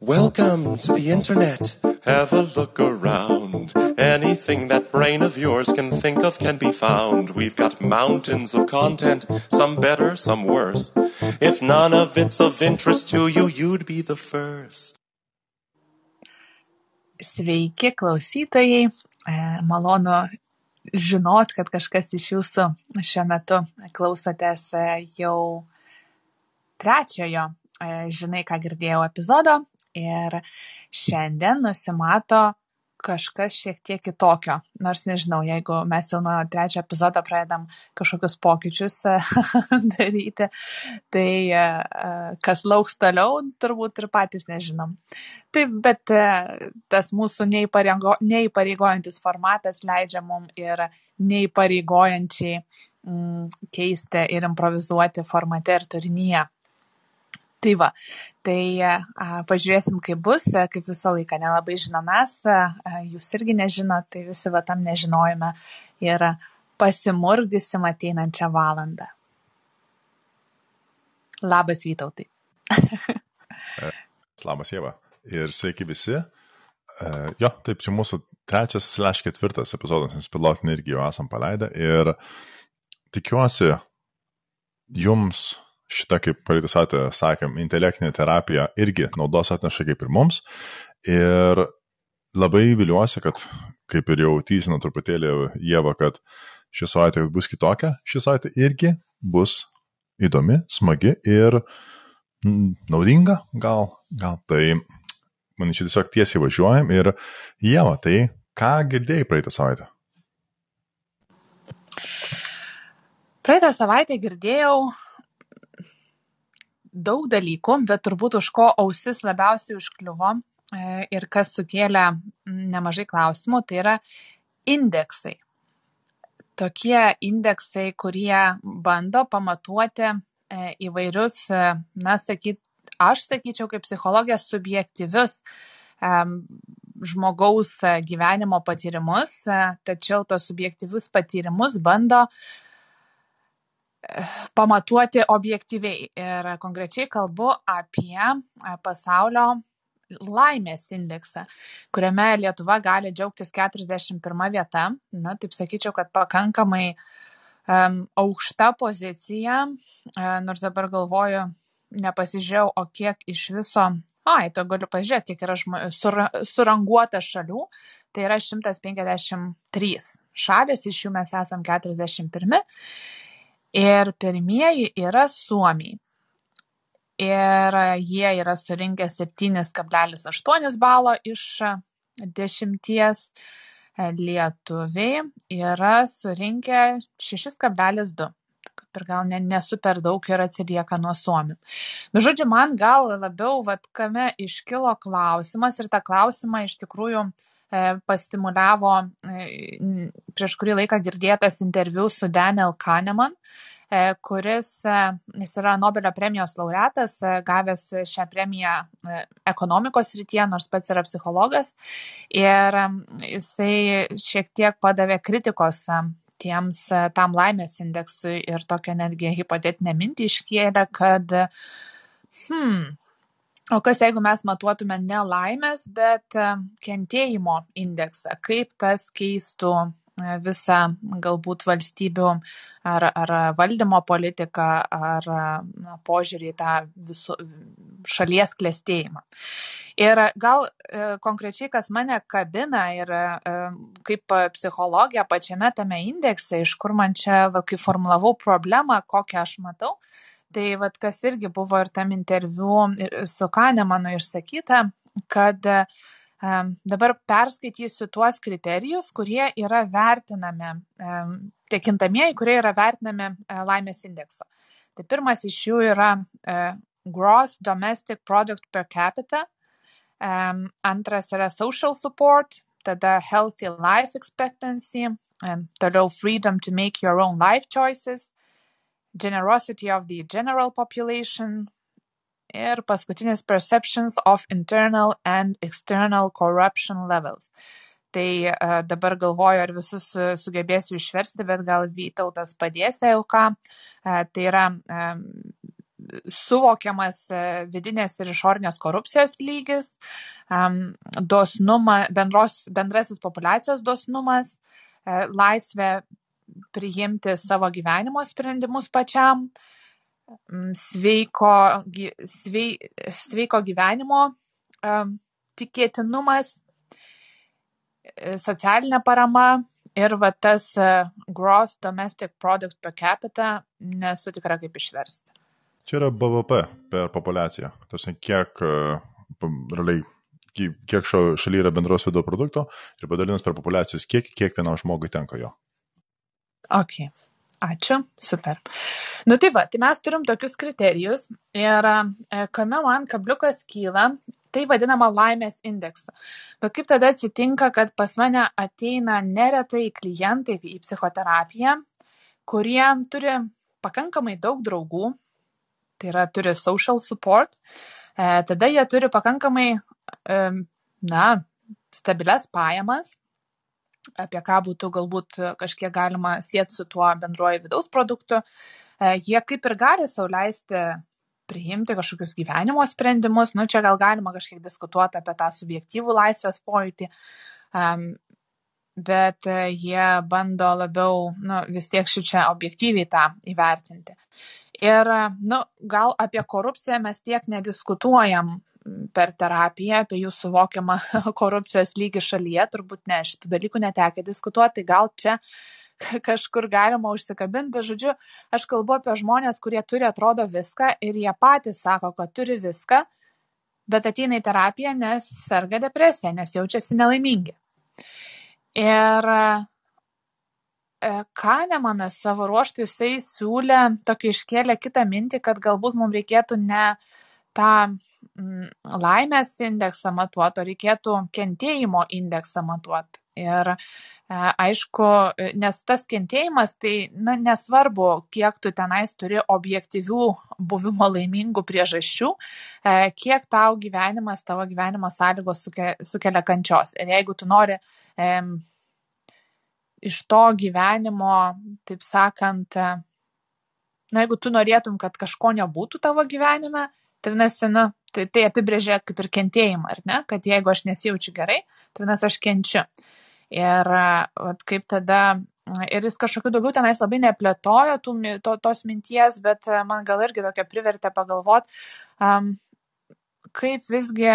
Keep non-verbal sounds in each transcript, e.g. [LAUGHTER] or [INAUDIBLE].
Welcome to the internet. Have a look around. Anything that brain of yours can think of can be found. We've got mountains of content, some better, some worse. If none of it's of interest to you, you'd be the first. Sveiki klausytojai, E, malonu žinot, kad kažkas iš jūsų šiuo metu klausotės e, jau trečiojo, e, žinai, ką girdėjau epizodo ir šiandien nusimato kažkas šiek tiek kitokio. Nors nežinau, jeigu mes jau nuo trečio epizodo pradedam kažkokius pokyčius [LAUGHS] daryti, tai e, e, kas lauks toliau, turbūt ir patys nežinom. Taip, bet e, tas mūsų neįpareigo, neįpareigojantis formatas leidžia mums ir neįpareigojančiai mm, keisti ir improvizuoti formate ir turinyje. Tai va, tai a, pažiūrėsim, kaip bus, kaip visą laiką nelabai žinom mes, a, jūs irgi nežinot, tai visi va tam nežinojame ir pasimurgdysim ateinančią valandą. Labas Vytautai. [LAUGHS] Labas Jėva. Ir sveiki visi. Uh, jo, taip, čia mūsų trečias, slash ketvirtas epizodas, nes pilotinį irgi jau esam paleidę. Ir tikiuosi, jums šita, kaip praeitą savaitę sakėm, intelektinė terapija irgi naudos atneša kaip ir mums. Ir labai viliuosi, kad, kaip ir jau tysino truputėlį Jėva, kad ši savaitė bus kitokia, ši savaitė irgi bus įdomi, smagi ir naudinga, gal, gal tai, manyčiau, tiesiog tiesiai važiuojam ir Jėva, tai ką girdėjai praeitą savaitę? Praeitą savaitę girdėjau daug dalykų, bet turbūt už ko ausis labiausiai užkliuvo e, ir kas sukėlė nemažai klausimų, tai yra indeksai. Tokie indeksai, kurie bando pamatuoti e, įvairius, e, na, sakyt, aš sakyčiau, kaip psichologija, subjektyvius žmogaus gyvenimo patyrimus, tačiau tos subjektyvius patyrimus bando uh, pamatuoti objektyviai. Ir konkrečiai kalbu apie e, pasaulio laimės indeksą, kuriame Lietuva gali džiaugtis 41 vieta. Na, taip sakyčiau, kad pakankamai um, aukšta pozicija, uh, nors dabar galvoju, nepasižiūrėjau, o kiek iš viso, ai, to galiu pažiūrėti, kiek yra žmo, sur, suranguota šalių, tai yra 153 šalis, iš jų mes esam 41 ir pirmieji yra suomiai. Ir jie yra surinkę 7,8 balo iš 10. Lietuviai yra surinkę 6,2 ir gal ne, nesu per daug ir atsilieka nuo suomių. Nu, žodžiu, man gal labiau, vad, kame iškilo klausimas ir tą klausimą iš tikrųjų e, pastimuliavo e, prieš kurį laiką girdėtas interviu su Daniel Kahneman, E, kuris e, jis yra Nobelio premijos laureatas, e, gavęs šią premiją ekonomikos rytyje, nors pats yra psichologas. Ir jisai šiek tiek padavė kritikos tiems tam laimės indeksui ir tokią netgi hipotetinę mintį iškėlė, kad hmm, O kas jeigu mes matuotume ne laimės, bet kentėjimo indeksą, kaip tas keistų visą galbūt valstybių ar, ar valdymo politiką, ar na, požiūrį į tą visų, šalies klėstėjimą. Ir gal e, konkrečiai, kas mane kabina ir e, kaip psichologija pačiame tame indekse, iš kur man čia, va, kai formulavau problemą, kokią aš matau, tai va, kas irgi buvo ir tam interviu su Kanemanu išsakyta, kad Dabar perskaitysiu tuos kriterijus, kurie yra vertinami, tie kintamieji, kurie yra vertinami e, laimės indekso. Tai pirmas iš jų yra e, Gross Domestic Product per capita, antras yra Social Support, tada Healthy Life Expectancy, toliau Freedom to Make Your Own Life Choices, Generosity of the General Population, ir paskutinis Perceptions of Internal and External Corruption Levels. Tai uh, dabar galvoju, ar visus sugebėsiu išversti, bet gal Vytautas padės jau ką. Uh, tai yra suvokiamas e, vidinės ir išorinės korupcijos lygis, dosnuma, bendros, bendrasis populacijos dosnumas, e, laisvė priimti savo gyvenimo sprendimus pačiam, sveiko, svei, sveiko gyvenimo tikėtinumas, e, socialinė parama ir va tas gross domestic product per capita, nesu tikra kaip išversti. Čia yra BVP per populaciją. Tarsi kiek realiai kiek šalyje yra bendros vidaus produkto ir padalinus per populacijos kiekį, kiekvienam žmogui tenka jo. Ok, ačiū, super. Nu tai va, tai mes turim tokius kriterijus ir e, kame man kabliukas kyla, tai vadinama laimės indeksu. Bet kaip tada atsitinka, kad pas mane ateina neretai klientai į psichoterapiją, kurie turi pakankamai daug draugų, tai yra turi social support, e, tada jie turi pakankamai, na, stabilias pajamas, apie ką būtų galbūt kažkiek galima sėti su tuo bendruoju vidaus produktu, e, jie kaip ir gali sauliaisti priimti kažkokius gyvenimo sprendimus, nu čia gal galima kažkiek diskutuoti apie tą subjektyvų laisvės pojūtį, um, bet jie bando labiau, nu, vis tiek šičia objektyviai tą įvertinti. Ir, nu, gal apie korupciją mes tiek nediskutuojam per terapiją, apie jų suvokiamą [LAUGHS] korupcijos lygį šalyje, turbūt ne, šitų dalykų netekia diskutuoti, tai gal čia [LAUGHS] kažkur galima užsikabinti, bet žodžiu, aš kalbu apie žmonės, kurie turi atrodo viską ir jie patys sako, kad turi viską, bet ateina į terapiją, nes serga depresija, nes jaučiasi nelaimingi. Ir E, Kanemanas savo ruoštų jisai siūlė, tokį iškėlė kitą mintį, kad galbūt mums reikėtų ne tą mm, laimės indeksą matuoti, o reikėtų kentėjimo indeksą matuoti. Ir e, aišku, nes tas kentėjimas, tai na, nesvarbu, kiek tu tenais turi objektyvių buvimo laimingų priežasčių, e, kiek tau gyvenimas, tavo gyvenimo sąlygos sukelia kančios. Ir jeigu tu nori iš to gyvenimo, taip sakant, na, jeigu tu norėtum, kad kažko nebūtų tavo gyvenime, tai vienasi, na, tai, tai apibrėžia kaip ir kentėjimą, ar ne, kad jeigu aš nesijaučiu gerai, tai vienasi aš kenčiu. Ir vat, kaip tada, ir jis kažkokiu daugiau tenais labai neplėtojo tų, to, tos minties, bet man gal irgi tokia privertė pagalvoti, um, kaip visgi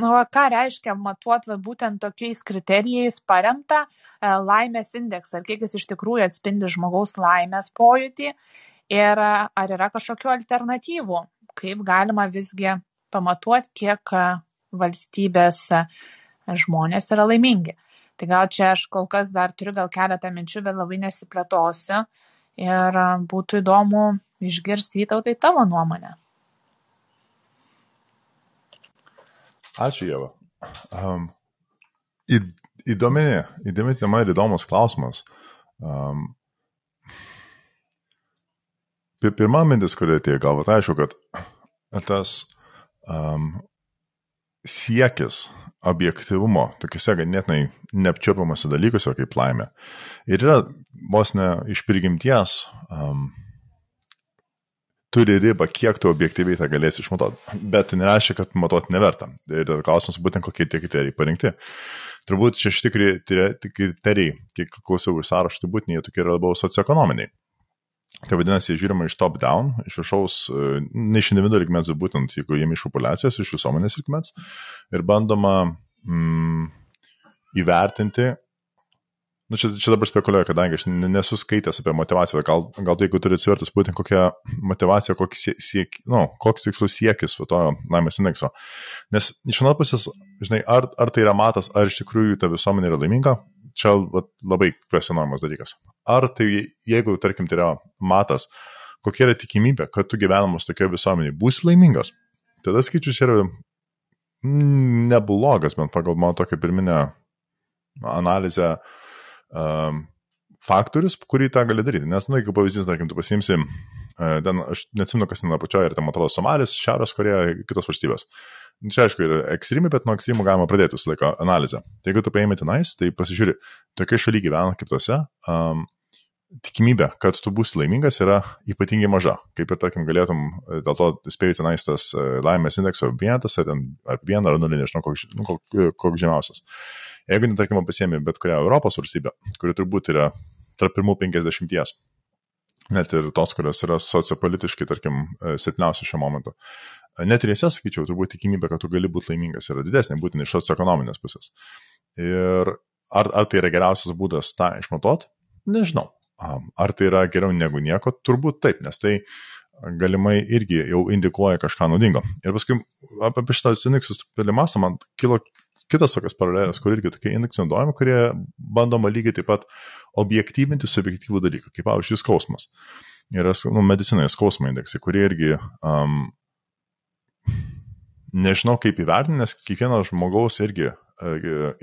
nu ką reiškia matuot va būtent tokiais kriterijais paremtą e, laimės indeksą ir kiek jis iš tikrųjų atspindi žmogaus laimės pojūtį ir ar yra kažkokių alternatyvų, kaip galima visgi pamatuoti, kiek valstybės žmonės yra laimingi. Tai gal čia aš kol kas dar turiu gal keletą minčių, bet labai nesiplėtosiu ir būtų įdomu išgirsti Vytautai tavo nuomonę. Ačiū, Jeva. Um, į, įdomi, įdomi tema ir įdomus klausimas. Um, pirma mintis, kuri atėjo galva, tai aišku, kad tas um, siekis objektivumo tokiuose ganėtinai neapčiopiamose dalykuose kaip laimė ir yra vos ne iš prigimties um, turi ribą, kiek tu objektyviai tą galėsi išmatuoti. Bet tai nereiškia, kad matuoti neverta. Ir klausimas būtent, kokie tie kriterijai parinkti. Turbūt šešti kriterijai, kiek klausiau iš sąrašo, turbūt jie tokie yra labiau socioekonominiai. Tai vadinasi, žiūrima iš top down, iš viršaus, e, ne iš individualių ligmens, būtent, jeigu jiem iš populiacijos, iš visuomenės ligmens, ir bandoma mm, įvertinti, Nu, čia, čia dabar spekuliuoju, kadangi aš nesu skaitęs apie motivaciją, gal, gal tai jeigu turi atsivertus būtent kokią motivaciją, koks, siek, nu, koks tikslus siekis su to laimės indekso. Nes iš vienos pusės, žinai, ar, ar tai yra matas, ar iš tikrųjų ta visuomenė yra laiminga, čia va, labai kvesionuojamas dalykas. Ar tai, jeigu, tarkim, tai yra matas, kokia yra tikimybė, kad tu gyvenamas tokioje visuomenėje būsi laimingas, tada skaičius yra mm, neblogas, bent pagal mano tokią pirminę analizę um, faktorius, kurį tą gali daryti. Nes, nu, jeigu pavyzdys, tarkim, tu pasimsi, uh, ten, aš neatsimenu, kas ten apačioje, ir ten, man atrodo, Somalis, Šiaurės Koreja, kitos valstybės. Nu, čia, aišku, yra ekstremi, bet nuo ekstremų galima pradėti visą laiką analizę. Tai jeigu tu paėmė tenais, tai pasižiūri, tokia šaly gyvena kaip tose, um, tikimybė, kad tu būsi laimingas yra ypatingai maža. Kaip ir, tarkim, galėtum, dėl to spėjai tenais tas laimės indekso vienetas, ar, ar vieną ar nulį, nežinau, koks, nu, koks žemiausias. Jeigu, tarkim, pasiemi bet kurią Europos valstybę, kuri turbūt yra tarp pirmų 50, net ir tos, kurios yra sociopolitiškai, tarkim, silpniausios šiuo momentu, net ir jose, sakyčiau, turbūt tikimybė, kad tu gali būti laimingas yra didesnė, būtent iš socioekonominės pusės. Ir ar, ar tai yra geriausias būdas tą išmatuoti? Nežinau. Ar tai yra geriau negu nieko? Turbūt taip, nes tai galimai irgi jau indikuoja kažką naudingo. Ir paskui apie šitą indeksus pilimasą man kilo kitas tokias paralelės, kur irgi tokie indeksai naudojami, kurie bandoma lygiai taip pat objektyvinti subjektyvų dalyką, kaip pavyzdžiui skausmas. Yra nu, medicinoje skausmo indeksai, kurie irgi um, nežinau kaip įvertinti, nes kiekvieno žmogaus irgi uh,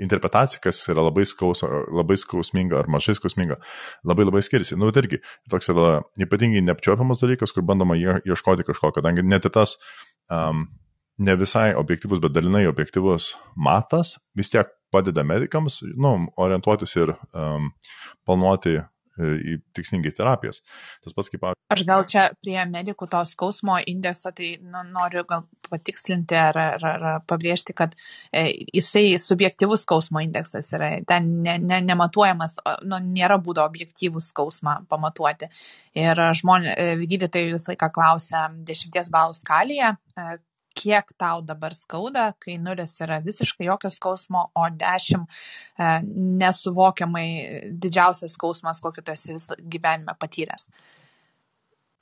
interpretacija, kas yra labai, skaus, labai skausminga ar mažai skausminga, labai labai skiriasi. Nu, tai irgi toks yra ypatingai neapčiopiamas dalykas, kur bandoma ieškoti kažko, kadangi net ir tas um, ne visai objektivus, bet dalinai objektivus matas vis tiek padeda medikams nu, orientuotis ir um, planuoti į tikslingai terapijas. Tas pats kaip. Aš gal čia prie medikų to skausmo indekso, tai nu, noriu gal patikslinti ar, ar, ar pabrėžti, kad e, jisai subjektivus skausmo indeksas yra, ten ne, ne, nematuojamas, nu, nėra būdo objektyvų skausmą pamatuoti. Ir žmonės, e, gydytojai visą laiką klausia 10 balų skalėje, e, kiek tau dabar skauda, kai nulis yra visiškai jokio skausmo, o dešimt e, nesuvokiamai didžiausias skausmas, kokį tu esi visą gyvenimą patyręs.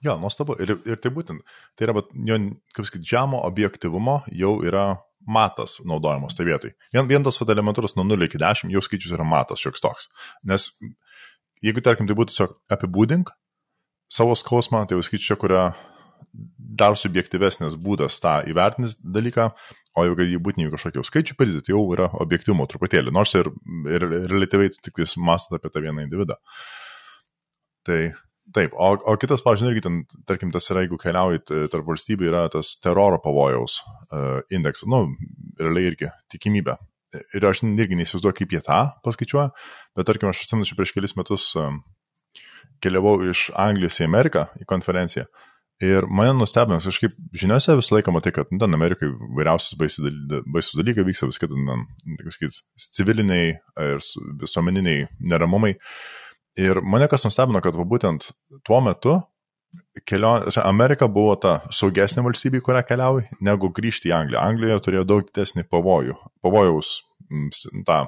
Jo, nuostabu. Ir, ir tai būtent, tai yra, jo, kaip sakyti, žemo objektivumo jau yra matas naudojamos tai vietai. Vien, vien tas elementarus nuo 0 iki 10 jau skaičius yra matas šioks toks. Nes jeigu, tarkim, tai būtų tiesiog apibūdink savo skausmą, tai jau skaičius čia, kurią dar subjektyvesnis būdas tą įvertinti dalyką, o jau kad jį būtinai kažkokį skaičių padidinti, tai jau yra objektivumo truputėlį, nors ir, ir relatyviai tik vis mąstant apie tą vieną individą. Tai taip, o, o kitas, pažiūrėjau, irgi ten, tarkim, tas yra, jeigu keliaujat tarp valstybių, yra tas teroro pavojaus uh, indeksas, nu, realiai irgi tikimybė. Ir aš irgi neįsivaizduoju, kaip jie tą paskaičiuoja, bet tarkim, aš atsimenu, prieš kelis metus um, keliavau iš Anglijos į Ameriką į konferenciją Ir mane nustebino, kažkaip žiniuose visą laiką matai, kad nu, ten Amerikai vairiausius baisus dalykai vyksta, vis kitų, kaip sakyt, civiliniai ir visuomeniniai neramumai. Ir mane kas nustebino, kad va, būtent tuo metu kelionė, Amerika buvo ta saugesnė valstybė, kurią keliauji, negu grįžti į Angliją. Anglija turėjo daug didesnį pavojų, pavojaus tą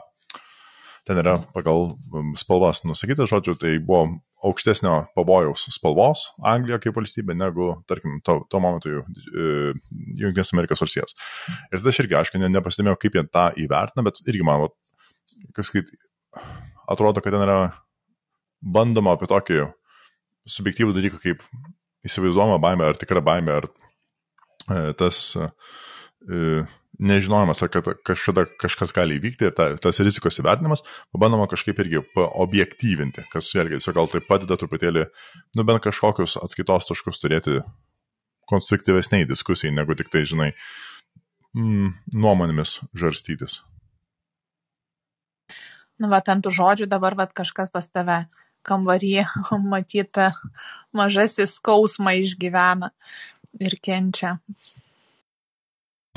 ten yra pagal spalvas nusakytas, žodžiu, tai buvo aukštesnio pavojaus spalvos Anglija kaip valstybė negu, tarkim, to, tuo momentu e, Junktinės Amerikos valstijos. Ir tada aš irgi, aišku, ne, nepastebėjau, kaip jie tą įvertina, bet irgi man, kažkaip, atrodo, kad ten yra bandoma apie tokį subjektyvų dalyką kaip įsivaizduojama baime, ar tikra baime, ar e, tas e, nežinojimas, ar kad kažkada kažkas gali įvykti ir ta, tas rizikos įvertinimas, pabandoma kažkaip irgi objektyvinti, kas vėlgi tiesiog gal tai padeda truputėlį, nu bent kažkokius atskaitos taškus turėti konstruktyvesniai diskusijai, negu tik tai, žinai, mm, nuomonėmis žarstytis. Nu, va, ant tų žodžių dabar, va, kažkas pas tave kambarį [LAUGHS] matyta mažasis skausmą išgyvena ir kenčia.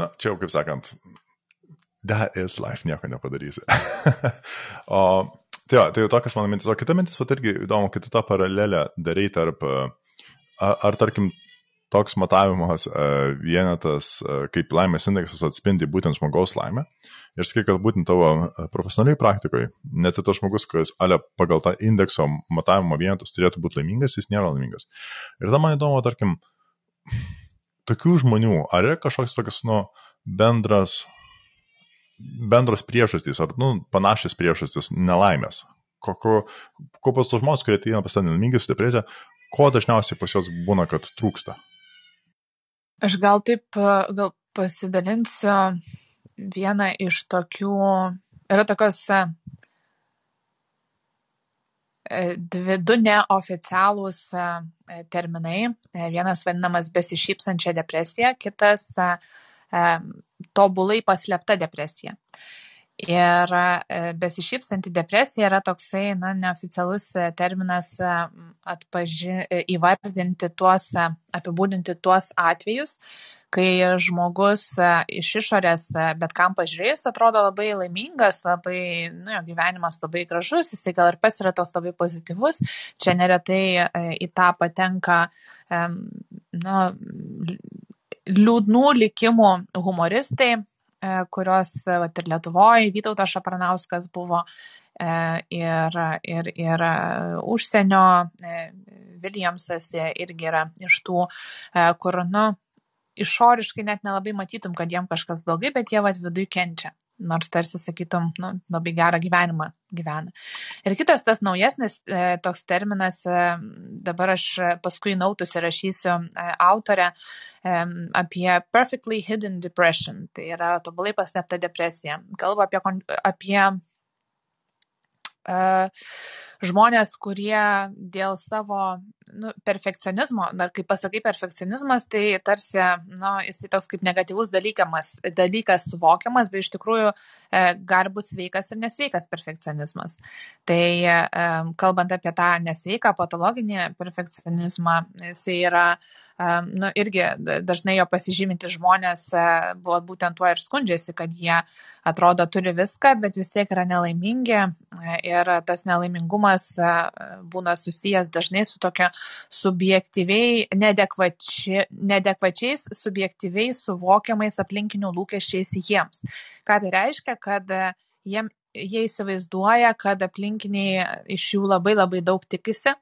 Na, čia jau kaip sakant, that is life, nieko nepadarysi. [LAUGHS] o tai jo, tai jau tokias mano mintis. O kita mintis, pat irgi įdomu, kai tu tą paralelę darai tarp, ar, ar tarkim, toks matavimas vienetas, kaip laimės indeksas atspindi būtent žmogaus laimę. Ir sakai, kad būtent tavo profesionaliai praktikoje, net tas žmogus, kuris ale pagal tą indekso matavimo vienetus turėtų būti laimingas, jis nėra laimingas. Ir tada man įdomu, tarkim, tokių žmonių, ar yra kažkoks toks, nu, bendras, bendros priežastys, ar, nu, panašias priežastys nelaimės? Kokio, ko pas tos žmonės, kurie ateina pas tą nelaimingai su depresija, ko dažniausiai pas juos būna, kad trūksta? Aš gal taip, gal pasidalinsiu vieną iš tokių, yra tokios dvi, du neoficialūs e, terminai. E, vienas vadinamas besišypsančia depresija, kitas tobulai paslėpta depresija. Ir besišypsanti depresija yra toksai, na, neoficialus terminas atpaži, įvardinti tuos, apibūdinti tuos atvejus, kai žmogus iš išorės, bet kam pažiūrėjus, atrodo labai laimingas, labai, nu, jo gyvenimas labai gražus, jisai gal ir pats yra toks labai pozityvus, čia neretai į tą patenka, nu, liūdnų likimų humoristai, kurios vat, ir Lietuvoje, Vytautas Šapranauskas buvo ir, ir, ir užsienio Williamsas irgi yra iš tų, kur, nu, išoriškai net nelabai matytum, kad jiem kažkas blogai, bet jie vad viduje kenčia. Nors tarsi sakytum, nu, labai gerą gyvenimą gyvena. Ir kitas tas naujesnis e, toks terminas, e, dabar aš paskui nautus įrašysiu e, autorę apie perfectly hidden depression, tai yra tobulai paslėpta depresija. Kalba apie, apie žmonės, kurie dėl savo nu, perfekcionizmo, dar kai pasakai perfekcionizmas, tai tarsi, nu, jisai toks kaip negatyvus dalykas, dalykas suvokiamas, bet iš tikrųjų e, gali būti sveikas ir nesveikas perfekcionizmas. Tai e, kalbant apie tą nesveiką patologinį perfekcionizmą, jisai yra nu, irgi dažnai jo pasižyminti žmonės buvo būtent tuo ir skundžiasi, kad jie atrodo turi viską, bet vis tiek yra nelaimingi ir tas nelaimingumas būna susijęs dažnai su tokia subjektyviai, nedekvači, nedekvačiais, subjektyviai suvokiamais aplinkinių lūkesčiais jiems. Ką tai reiškia, kad jiem, jie įsivaizduoja, kad aplinkiniai iš jų labai labai daug tikisi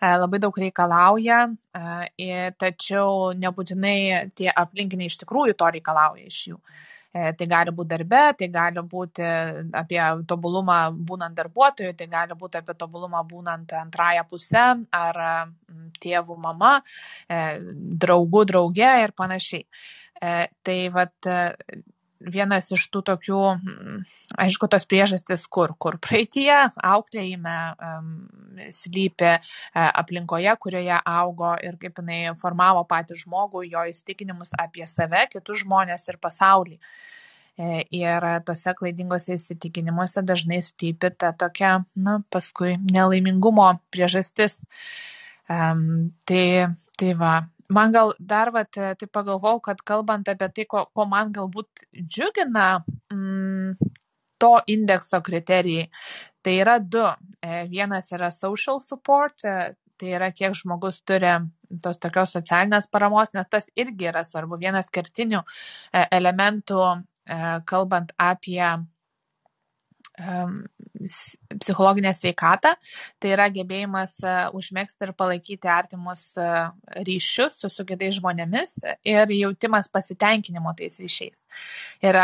labai daug reikalauja, e, tačiau nebūtinai tie aplinkiniai iš tikrųjų to reikalauja iš jų. E, tai gali būti darbe, tai gali būti apie tobulumą būnant darbuotoju, tai gali būti apie tobulumą būnant antrąją pusę ar tėvų mama, draugų draugė ir panašiai. Tai vad vienas iš tų tokių, mm, aišku, tos priežastis, kur, kur praeitie auklėjime um, slypi uh, aplinkoje, kurioje augo ir kaip jinai formavo patį žmogų, jo įstikinimus apie save, kitus žmonės ir pasaulį. E, ir tose klaidingose įsitikinimuose dažnai slypi ta tokia, na, paskui nelaimingumo priežastis. Um, tai, tai va, man gal dar vat taip pagalvojau, kad kalbant apie tai, ko, ko man galbūt džiugina mm, to indekso kriterijai, tai yra du. E, vienas yra social support, e, tai yra kiek žmogus turi tos tokios socialinės paramos, nes tas irgi yra svarbu. Vienas kertinių elementų, kalbant apie psichologinę sveikatą, tai yra gebėjimas e, užmėgsti ir palaikyti artimus e, ryšius su, su kitais žmonėmis ir jautimas pasitenkinimo tais ryšiais. Ir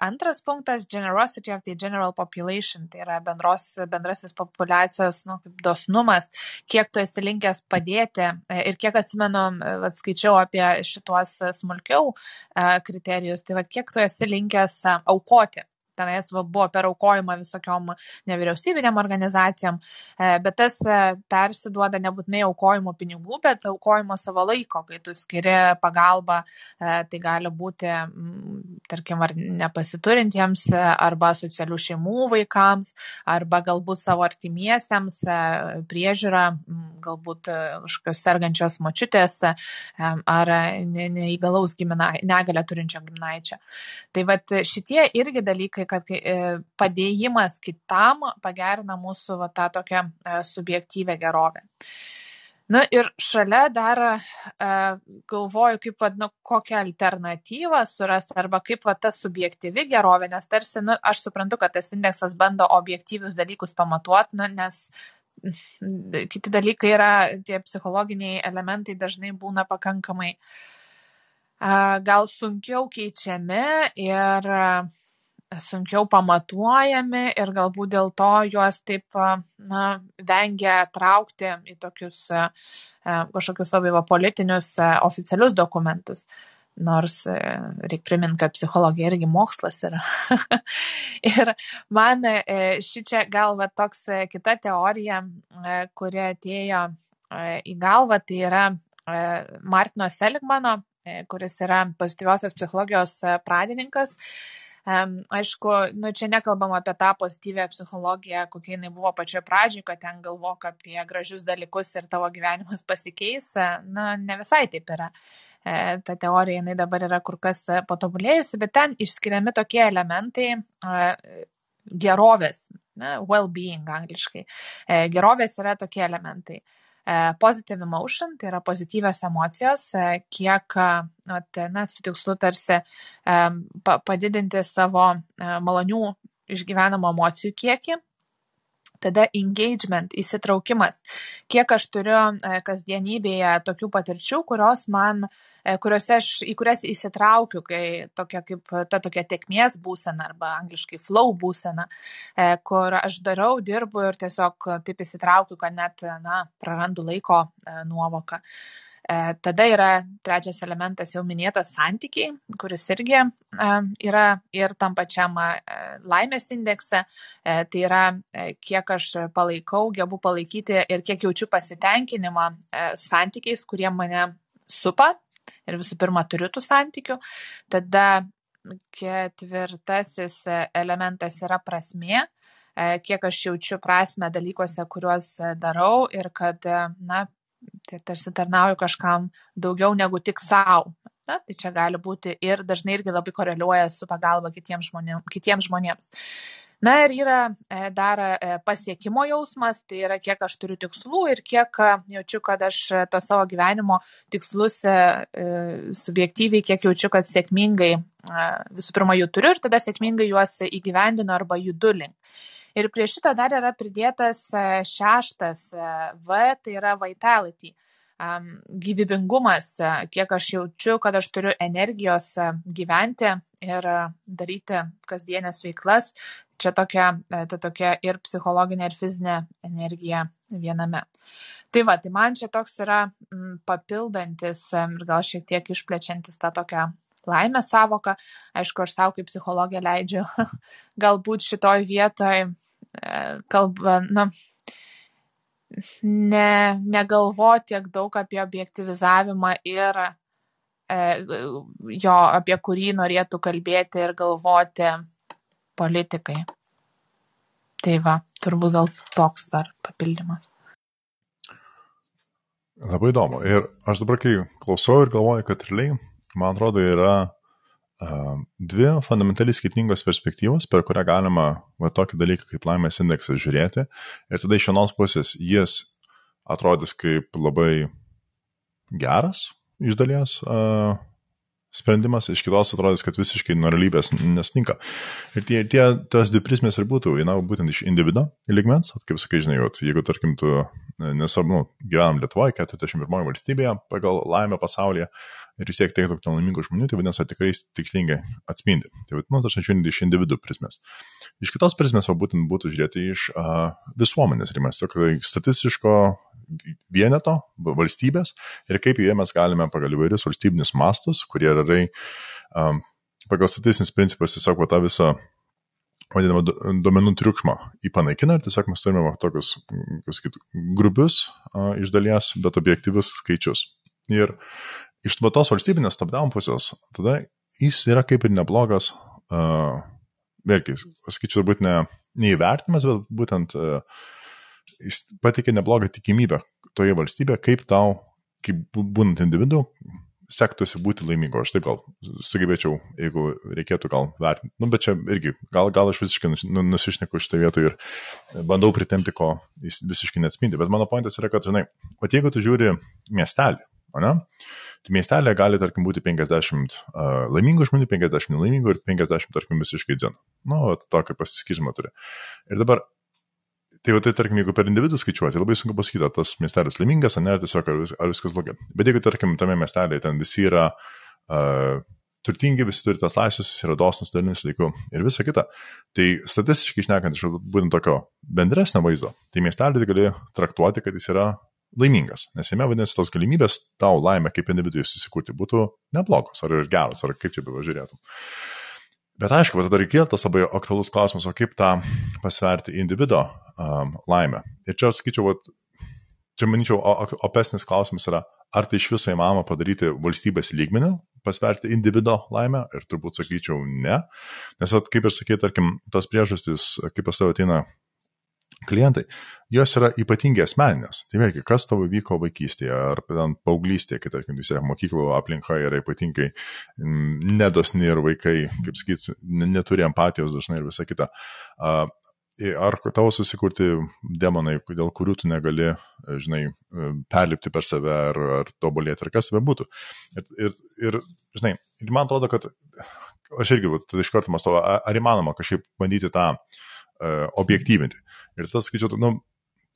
antras punktas - generosity of the general population, tai yra bendros, bendrasis populacijos nu, dosnumas, kiek tu esi linkęs padėti e, ir kiek atsimenu, atskaičiau apie šituos smulkiau kriterijus, tai vad kiek tu esi linkęs aukoti tenais va, buvo per aukojimą visokiom nevyriausybinėm organizacijom, e, bet tas e, persiduoda nebūtinai aukojimo pinigų, bet aukojimo savo laiko, kai tu skiri pagalbą, e, tai gali būti, tarkim, ar nepasiturintiems, arba socialių šeimų vaikams, arba galbūt savo artimiesiems priežiūrą, galbūt kažkokios sergančios močiutės ar neįgalaus giminai, negalę turinčio giminaičio. Tai vad šitie irgi dalykai, kad e, padėjimas kitam pagerina mūsų va, tą tokią e, subjektyvę gerovę. Na ir šalia dar e, galvoju, kaip, va, nu, kokią alternatyvą surasti arba kaip va, ta subjektyvi gerovė, nes tarsi, nu, aš suprantu, kad tas indeksas bando objektyvius dalykus pamatuoti, nu, nes kiti dalykai yra, tie psichologiniai elementai dažnai būna pakankamai gal sunkiau keičiami ir sunkiau pamatuojami ir galbūt dėl to juos taip na, vengia traukti į tokius kažkokius labai va, politinius oficialius dokumentus. Nors reikia priminti, kad psichologija irgi mokslas yra. [LAUGHS] ir man ši čia galva toks e, kita teorija, kuri atėjo į galvą, tai yra Martino Seligmano, kuris yra pozityviosios psichologijos pradininkas Aišku, nu, čia nekalbam apie tą pozityvę psichologiją, kokia jinai buvo pačioje pradžioje, kad ten galvok apie gražius dalykus ir tavo gyvenimas pasikeis. Na, ne visai taip yra. E, ta teorija jinai dabar yra kur kas patobulėjusi, bet ten išskiriami tokie elementai gerovės, well-being angliškai. E, gerovės yra tokie elementai positive emotion, tai yra pozityvios emocijos, e, kiek, e, na, su tikslu tarsi padidinti savo malonių išgyvenamų emocijų kiekį Tada engagement, įsitraukimas. Kiek aš turiu e, kasdienybėje tokių patirčių, kurios man, e, kuriuose aš, į kurias įsitraukiu, kai tokia kaip ta tokia tekmės būsena arba angliškai flow būsena, e, kur aš darau, dirbu ir tiesiog taip įsitraukiu, kad net, na, prarandu laiko nuovoką. E, tada yra trečias elementas jau minėtas santykiai, kuris irgi e, yra ir tam pačiam e, laimės indekse. Tai yra, kiek aš palaikau, gebu palaikyti ir kiek jaučiu pasitenkinimą santykiais, kurie mane supa. Ir visų pirma, turiu tų santykių. Tada ketvirtasis elementas yra prasmė kiek aš jaučiu prasme dalykuose, kuriuos darau ir kad, na, tai tarsi tarnauju kažkam daugiau negu tik savo. Na, tai čia gali būti ir dažnai irgi labai koreliuoja su pagalba kitiems, žmonėm, kitiems žmonėms. Na ir yra e, dar e, pasiekimo jausmas, tai yra kiek aš turiu tikslų ir kiek e, jaučiu, kad aš to savo gyvenimo tikslus subjektyviai, kiek jaučiu, kad sėkmingai visų pirma jų turiu ir tada sėkmingai juos įgyvendinu arba judu link. Ir prie šito dar yra pridėtas e, šeštas e, V, tai yra vitality. Gyvybingumas, e, kiek aš jaučiu, kad aš turiu energijos gyventi ir daryti kasdienės veiklas. Čia tokia, ta tokia ir psichologinė, ir fizinė energija viename. Tai va, tai man čia toks yra papildantis ir gal šiek tiek išplečiantis tą tokią laimės savoką. Aišku, aš savo kaip psichologė leidžiu [LAUGHS] galbūt šitoj vietoj kalba, na, ne, negalvo tiek daug apie objektivizavimą ir e, jo, apie kurį norėtų kalbėti ir galvoti politikai. Tai va, turbūt gal toks dar papildymas. Labai įdomu. Ir aš dabar, kai klausau ir galvoju, kad realiai, man atrodo, yra dvi fundamentaliai skirtingos perspektyvos, per kurią galima va, tokį dalyką kaip laimės indeksas žiūrėti. Ir tada iš vienos pusės jis atrodys kaip labai geras iš dalies sprendimas, iš kitos atrodys, kad visiškai nuo realybės nesutinka. Ir tie, tie tos dvi prismės ir būtų, viena būtent iš individo ligmens, kaip sakai, žinai, jeigu tarkim tu, nesvarbu, nu, gyvenam Lietuvoje, 41 valstybėje pagal laimę pasaulyje, ir vis tiek tiek daug nelaimingų žmonių, tai vadinasi, tikrai tikslingai atspindi. Tai vadinu, aš žiūrint iš individų prismės. Iš kitos prismės, o būtent būtų žiūrėti iš uh, visuomenės rimės, tokio statistiško vieneto valstybės ir kaip joje mes galime pagal įvairius valstybinius mastus, kurie yra um, pagal statistinius principus tiesiog tą visą vadinamą duomenų triukšmą įpanaikina ir tiesiog mes turime tokius, kaip sakyt, grubius a, iš dalies, bet objektyvius skaičius. Ir iš tos valstybinės top-down pusės, tada jis yra kaip ir neblogas, uh, vėlgi, sakyčiau, turbūt ne, neįvertimas, bet būtent uh, jis patikė neblogą tikimybę toje valstybėje, kaip tau, kaip būnant individu, sektųsi būti laimingo. Aš taip gal sugebėčiau, jeigu reikėtų gal vertinti. Nu, bet čia irgi, gal, gal aš visiškai nu, nusišneku šitą vietą ir bandau pritemti, ko jis visiškai neatspindi. Bet mano pointas yra, kad, žinai, pat jeigu tu žiūri miestelį, ne? Tai miestelė gali, tarkim, būti 50 uh, laimingų žmonių, 50 nelaimingų ir 50, tarkim, visiškai dzen. Nu, tokį pasiskirstimą turi. Ir dabar, tai jau tai, tarkim, jeigu per individų skaičiuoti, labai sunku pasakyti, ar tas miestelis laimingas, ar ne, tiesiog ar, vis, ar viskas blogai. Bet jeigu, tarkim, tame miestelėje ten visi yra uh, turtingi, visi turi tas laisvės, visi yra dosnus, dalinis laiku ir visa kita. Tai statistiškai išnekant iš būtent tokio bendresnio vaizdo, tai miestelis gali traktuoti, kad jis yra laimingas, nes jame vadinasi tos galimybės tau laimę kaip individui susikurti būtų neblogos ar ir geros, ar kaip čia bevažiūrėtum. Bet aišku, tada reikėtų tas labai aktualus klausimas, o kaip tą pasverti individo um, laimę. Ir čia sakyčiau, vat, čia manyčiau, opesnis klausimas yra, ar tai iš viso įmanoma padaryti valstybės lygmenių, pasverti individo laimę ir turbūt sakyčiau ne, nes at, kaip ir sakai, tarkim, tos priežastys, kaip pas tavo ateina klientai, jos yra ypatingai asmeninės. Tai vėlgi, kas tavo vyko vaikystėje ar paauglystėje, kai, tarkim, vis tiek mokyklų aplinka yra ypatingai mm, nedosni ir vaikai, kaip sakyt, neturi empatijos dažnai ir visa kita. Ar tavo susikurti demonai, dėl kurių tu negali, žinai, perlipti per save ar, ar tobulėti, ar kas be būtų. Ir, ir, ir, žinai, ir man atrodo, kad aš irgi, tada iš karto mąstau, ar įmanoma kažkaip bandyti tą uh, objektyvinti. Ir tada skaičiau, nu,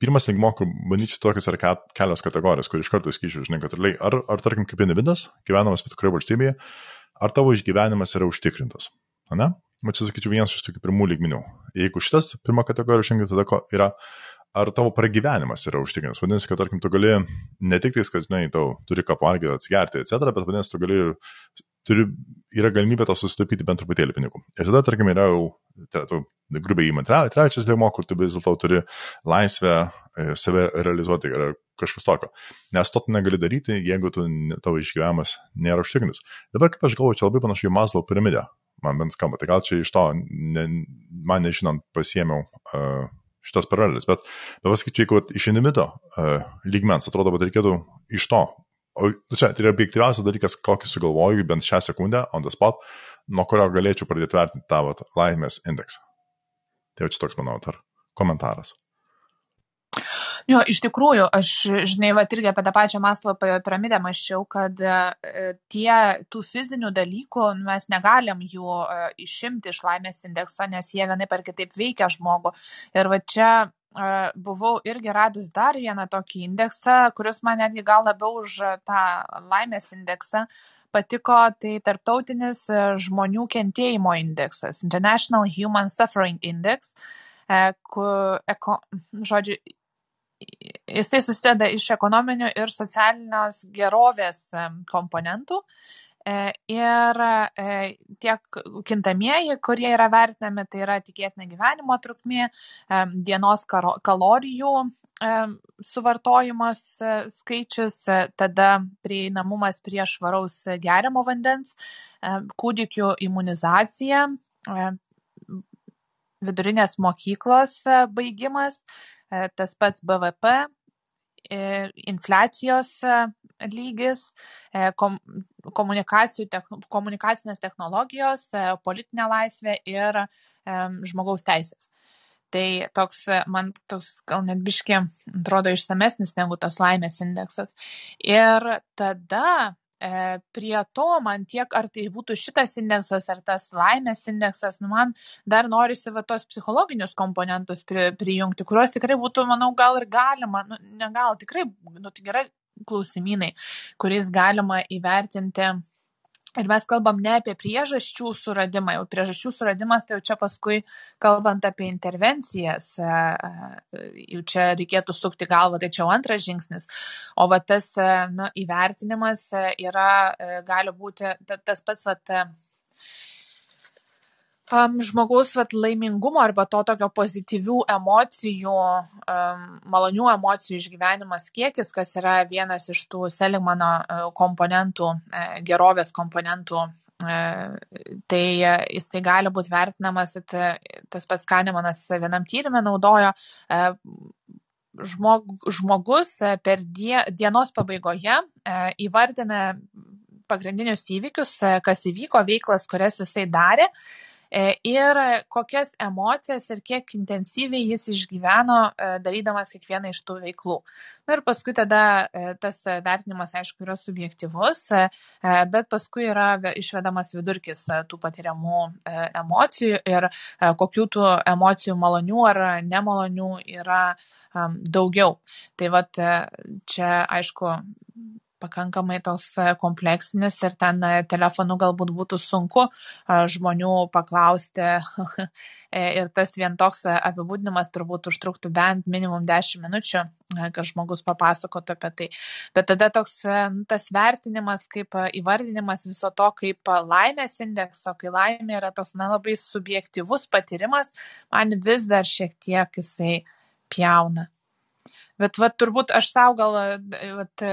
pirmas lygmo, kur manyčiau tokios yra kelios kategorijos, kur iš karto skaičiau, žinai, kad ar, ar tarkim kaip individas, gyvenamas bet kurioje valstybėje, ar tavo išgyvenimas yra užtikrintas. Ne? va čia sakyčiau vienas iš tokių pirmų lygmenių. Jeigu šitas pirma kategorija šiandien tada yra, ar tavo pragyvenimas yra užtikrintas. Vadinasi, kad tarkim tu gali ne tik tais, kad, žinai, tau turi ką pavalgyti, atsigerti, etc., bet vadinasi, tu gali ir turi, yra galimybė to susitaupyti bent truputėlį pinigų. Ir tada, tarkim, yra jau, tai, tu, grubiai įmant, trečias lygmo, kur tu vis dėlto turi laisvę e, save realizuoti ar kažkas tokio. Nes to tu negali daryti, jeigu tu, tavo išgyvenimas nėra užtikrintas. Dabar, kaip aš galvoju, čia labai panašu į Maslow piramidę man bent skamba. Tai gal čia iš to, ne, man nežinant, pasiemiau uh, šitas paralelės, bet dabar skaičiu, jeigu iš individo uh, lygmens, atrodo, kad reikėtų iš to. O čia tai yra objektyviausias dalykas, kokį sugalvoju bent šią sekundę, on the spot, nuo kurio galėčiau pradėti vertinti tavo laimės indeksą. Tai jau čia toks, manau, dar komentaras. Jo, iš tikrųjų, aš, žinai, va, irgi apie tą pačią Maslow piramidę maščiau, kad e, tie tų fizinių dalykų nu, mes negalim jų e, išimti iš laimės indekso, nes jie vienai per kitaip veikia žmogų. Ir va čia e, buvau irgi radus dar vieną tokį indeksą, kuris man netgi gal labiau už tą laimės indeksą patiko, tai tarptautinis žmonių kentėjimo indeksas, International Human Suffering Index, kur, eko, žodžiu, jisai susideda iš ekonominių ir socialinės gerovės komponentų. E, ir e, tiek kintamieji, kurie yra vertinami, tai yra tikėtina gyvenimo trukmė, dienos kalorijų suvartojimas e, skaičius, tada prieinamumas prie švaraus geriamo vandens, kūdikių imunizacija, vidurinės mokyklos baigimas, tas pats BVP, infliacijos e, lygis, komunikacinės technologijos, politinė laisvė ir žmogaus teisės. Tai toks, man toks gal net biški atrodo išsamesnis negu tas laimės indeksas. Ir tada E, prie to man tiek, ar tai būtų šitas indeksas, ar tas laimės indeksas, nu man dar norisi va tos psichologinius komponentus pri, prijungti, kuriuos tikrai būtų, manau, gal ir galima, nu, ne gal, tikrai, nu, tai gerai klausimynai, kuriais galima įvertinti Ir mes kalbam ne apie priežasčių suradimą, jau priežasčių suradimas, tai jau čia paskui, kalbant apie intervencijas, e, e, jau čia reikėtų sukti galvą, tai čia jau antras žingsnis. O va tas e, nu, įvertinimas yra, gali būti tas pats, va, um, žmogaus vat, laimingumo arba to tokio pozityvių emocijų, um, malonių emocijų išgyvenimas kiekis, kas yra vienas iš tų Seligmano uh, komponentų, uh, gerovės komponentų. Uh, tai jisai gali būti vertinamas, tas pats Kanemanas vienam tyrimė naudojo, žmog, žmogus per die, dienos pabaigoje įvardina pagrindinius įvykius, kas įvyko, veiklas, kurias jisai darė E, ir kokias emocijas ir kiek intensyviai jis išgyveno e, darydamas kiekvieną iš tų veiklų. Na ir paskui tada e, tas vertinimas, aišku, yra subjektivus, bet paskui yra išvedamas vidurkis tų patiriamų emocijų ir kokių tų emocijų malonių ar nemalonių yra daugiau. Tai vad čia, aišku, pakankamai toks e, kompleksinis ir ten e, telefonu galbūt būtų sunku e, žmonių paklausti. [LAUGHS] ir tas vien toks apibūdinimas turbūt užtruktų bent minimum 10 minučių, kad žmogus papasakotų apie tai. Bet tada toks nu, tas vertinimas, kaip įvardinimas viso to, kaip laimės indekso, kai laimė yra toks na, labai subjektivus patyrimas, man vis dar šiek tiek jisai pjauna. Bet vat, turbūt aš savo gal, vat,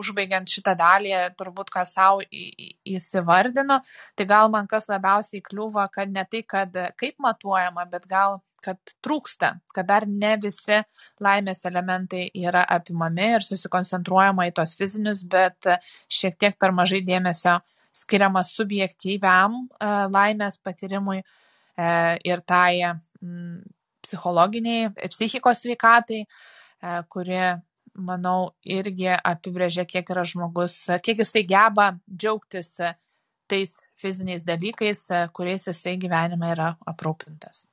užbaigiant šitą dalį, turbūt ką savo įsivardinu, tai gal man kas labiausiai kliūva, kad ne tai, kad kaip matuojama, bet gal kad trūksta, kad dar ne visi laimės elementai yra apimami ir susikoncentruojama į tos fizinius, bet šiek tiek per mažai dėmesio skiriama subjektyviam e, laimės patyrimui e, ir tai psichologiniai, psichikos sveikatai, e, kuri, manau, irgi apibrėžia, kiek yra žmogus, kiek jisai geba džiaugtis tais fiziniais dalykais, kuriais jisai gyvenime yra aprūpintas.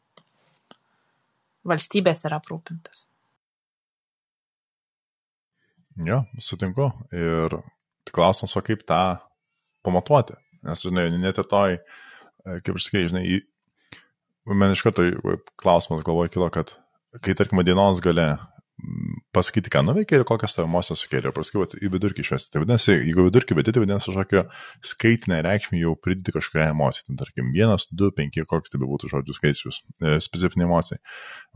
Valstybės yra aprūpintas. Jo, sutinku. Ir klausimas, o kaip tą pamatuoti. Nes, žinai, net ir toj, kaip aš sakai, žinai, man iš karto klausimas galvoje kilo, kad kai, tarkim, dienos gale pasakyti, ką nuveikė ir kokias tavo emocijas sukėlė. Paskui į vidurkį išvesti. Tai vadinasi, jeigu vidurkį vedyti, tai vadinasi, kažkokią skaitinę reikšmę jau pridėti kažkokią emociją. Tai tarkim, vienas, du, penki, koks tai būtų žodžių skaičius, e, specifinė emocija.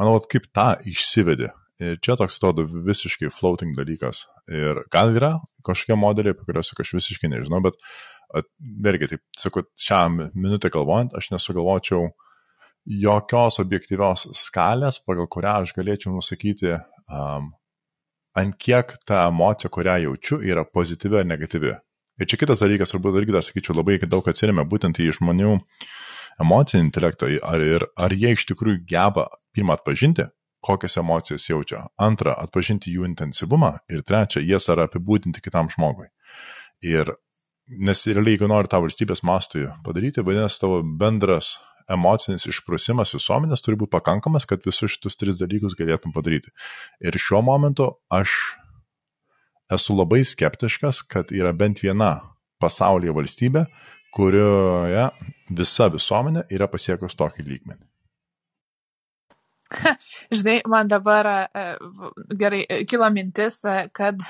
Manau, kaip tą išsivedė. Ir čia toks atrodo visiškai floating dalykas. Ir gal yra kažkokie modeliai, apie kuriuos aš visiškai nežinau, bet vėlgi, taip, sakau, šią minutę galvojant, aš nesugalvočiau jokios objektyvios skalės, pagal kurią aš galėčiau nusakyti, um, ant kiek ta emocija, kurią jaučiu, yra pozityvi ar negatyvi. Ir čia kitas dalykas, turbūt irgi dar sakyčiau, labai daug atsirėmė būtent į žmonių emocinį intelektą, ar, ir, ar jie iš tikrųjų geba pirmą atpažinti, kokias emocijas jaučia, antrą atpažinti jų intensyvumą ir trečia, jas ar apibūdinti kitam žmogui. Ir nes realiai, jeigu nori tą valstybės mastui padaryti, vadinasi, tavo bendras emocinis išprusimas visuomenės turi būti pakankamas, kad visus šitus tris dalykus galėtum padaryti. Ir šiuo momentu aš esu labai skeptiškas, kad yra bent viena pasaulyje valstybė, kurioje visa visuomenė yra pasiekus tokį lygmenį. Žinai, man dabar e, gerai kilo mintis, kad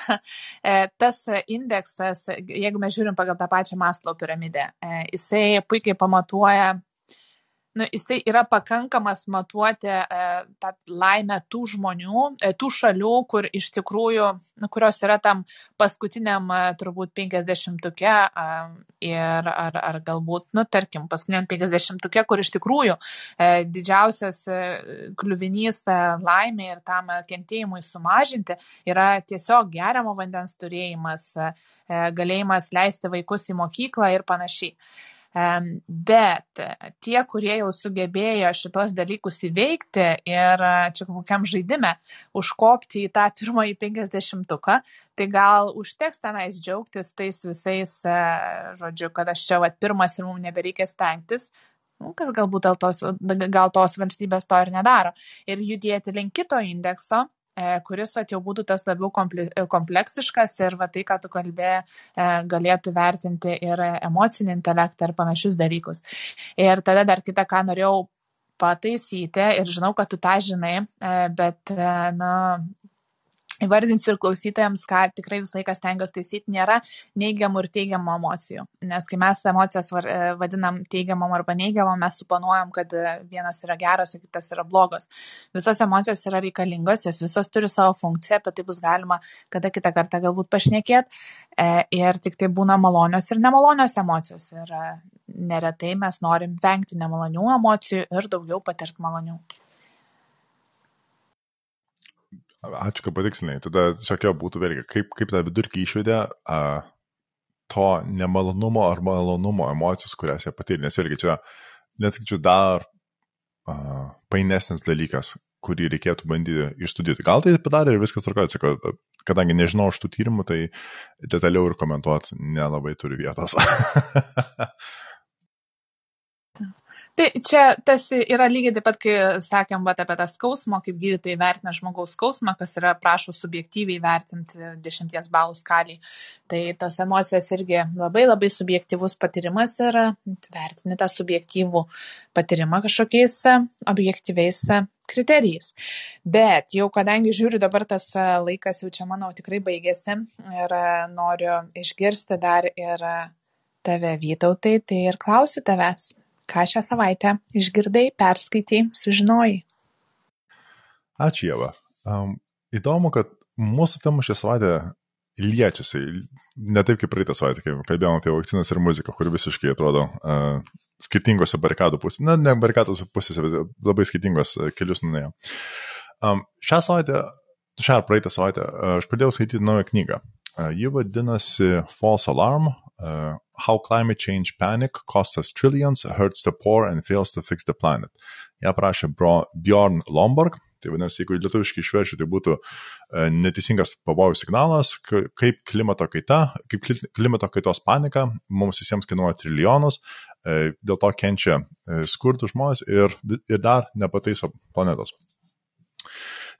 e, tas indeksas, jeigu mes žiūrim pagal tą pačią Maslow piramidę, e, jisai puikiai pamatuoja nu, jisai yra pakankamas matuoti e, tą laimę tų žmonių, e, tų šalių, kur iš tikrųjų, nu, kurios yra tam paskutiniam e, turbūt 50-uke e, ir ar, ar galbūt, nu, tarkim, paskutiniam 50-uke, kur iš tikrųjų e, didžiausias e, kliuvinys e, laimė ir tam kentėjimui sumažinti yra tiesiog geriamo vandens turėjimas, e, galėjimas leisti vaikus į mokyklą ir panašiai. Bet tie, kurie jau sugebėjo šitos dalykus įveikti ir čia kokiam žaidime užkopti į tą pirmąjį penkisdešimtuką, tai gal užteks tenais džiaugtis tais visais, e, žodžiu, kad aš čia vat, pirmas ir mums nebereikia stengtis, nu, kas galbūt tos, gal tos valstybės to ir nedaro. Ir judėti link kito indekso, E, kuris vat, jau būtų tas labiau kompleksiškas ir va, tai, ką tu kalbėjai, e, galėtų vertinti ir emocinį intelektą ir panašius dalykus. Ir tada dar kitą, ką norėjau pataisyti ir žinau, kad tu tą žinai, e, bet, na, Įvardinsiu ir klausytojams, ką tikrai visą laiką stengiuosi taisyti, nėra neigiamų ir teigiamų emocijų. Nes kai mes emocijas e, vadinam teigiamom arba neigiamom, mes suponuojam, kad e, vienas yra geras, o kitas yra blogas. Visos emocijos yra reikalingos, jos visos turi savo funkciją, apie tai bus galima kada kitą kartą galbūt pašnekėti. E, ir tik tai būna malonios ir nemalonios emocijos. Ir neretai mes norim vengti nemalonių emocijų ir daugiau patirti malonių. Ačiū, kad patikslinai. Tada šiokia būtų vėlgi, kaip, kaip tą vidurkį išvedė a, to nemalonumo ar malonumo emocijos, kurias jie patyrė. Nes vėlgi čia, nesakyčiau, dar a, painesnis dalykas, kurį reikėtų bandyti išstudijuoti. Gal tai padarė ir viskas tvarkoja, kad kadangi nežinau šitų tyrimų, tai detaliau ir komentuoti nelabai turi vietos. [LAUGHS] Tai čia tas yra lygiai taip pat, kai sakėm vat, apie tą skausmą, kaip gydytojai vertina žmogaus skausmą, kas yra prašo subjektyviai vertinti 10 balų skaliai. Tai tos emocijos irgi labai labai subjektyvus patyrimas ir vertini tą subjektyvų patyrimą kažkokiais objektyviais kriterijais. Bet jau kadangi žiūriu dabar tas laikas jau čia manau tikrai baigėsi ir noriu išgirsti dar ir tave vytautai, tai ir klausiu tavęs ką šią savaitę išgirdai, perskaitai, sužinojai. Ačiū, Jeva. Um, įdomu, kad mūsų tema šią savaitę liečiasi, ne taip kaip praeitą savaitę, kai kalbėjome apie vakcinas ir muziką, kuri visiškai atrodo uh, skirtingose barikadų pusėse, na, ne barikadų pusėse, bet labai skirtingos kelius nuėjo. Um, šią savaitę, šią ar praeitą savaitę, uh, aš pradėjau skaityti naują knygą. Uh, ji vadinasi False Alarm uh, How Climate Change Panic Costs Us Trillions, Hurts the Poor and Fails to Fix the Planet. Ja prašė Bjorn Lomborg, Tai vadinasi, jeigu lietuviškai išverčiu, tai būtų e, neteisingas pavojų signalas, kaip klimato kaita, kaip klimato kaitos panika mums visiems kainuoja trilijonus, e, dėl to kenčia e, skurdų žmonės ir, ir dar nepataiso planetos.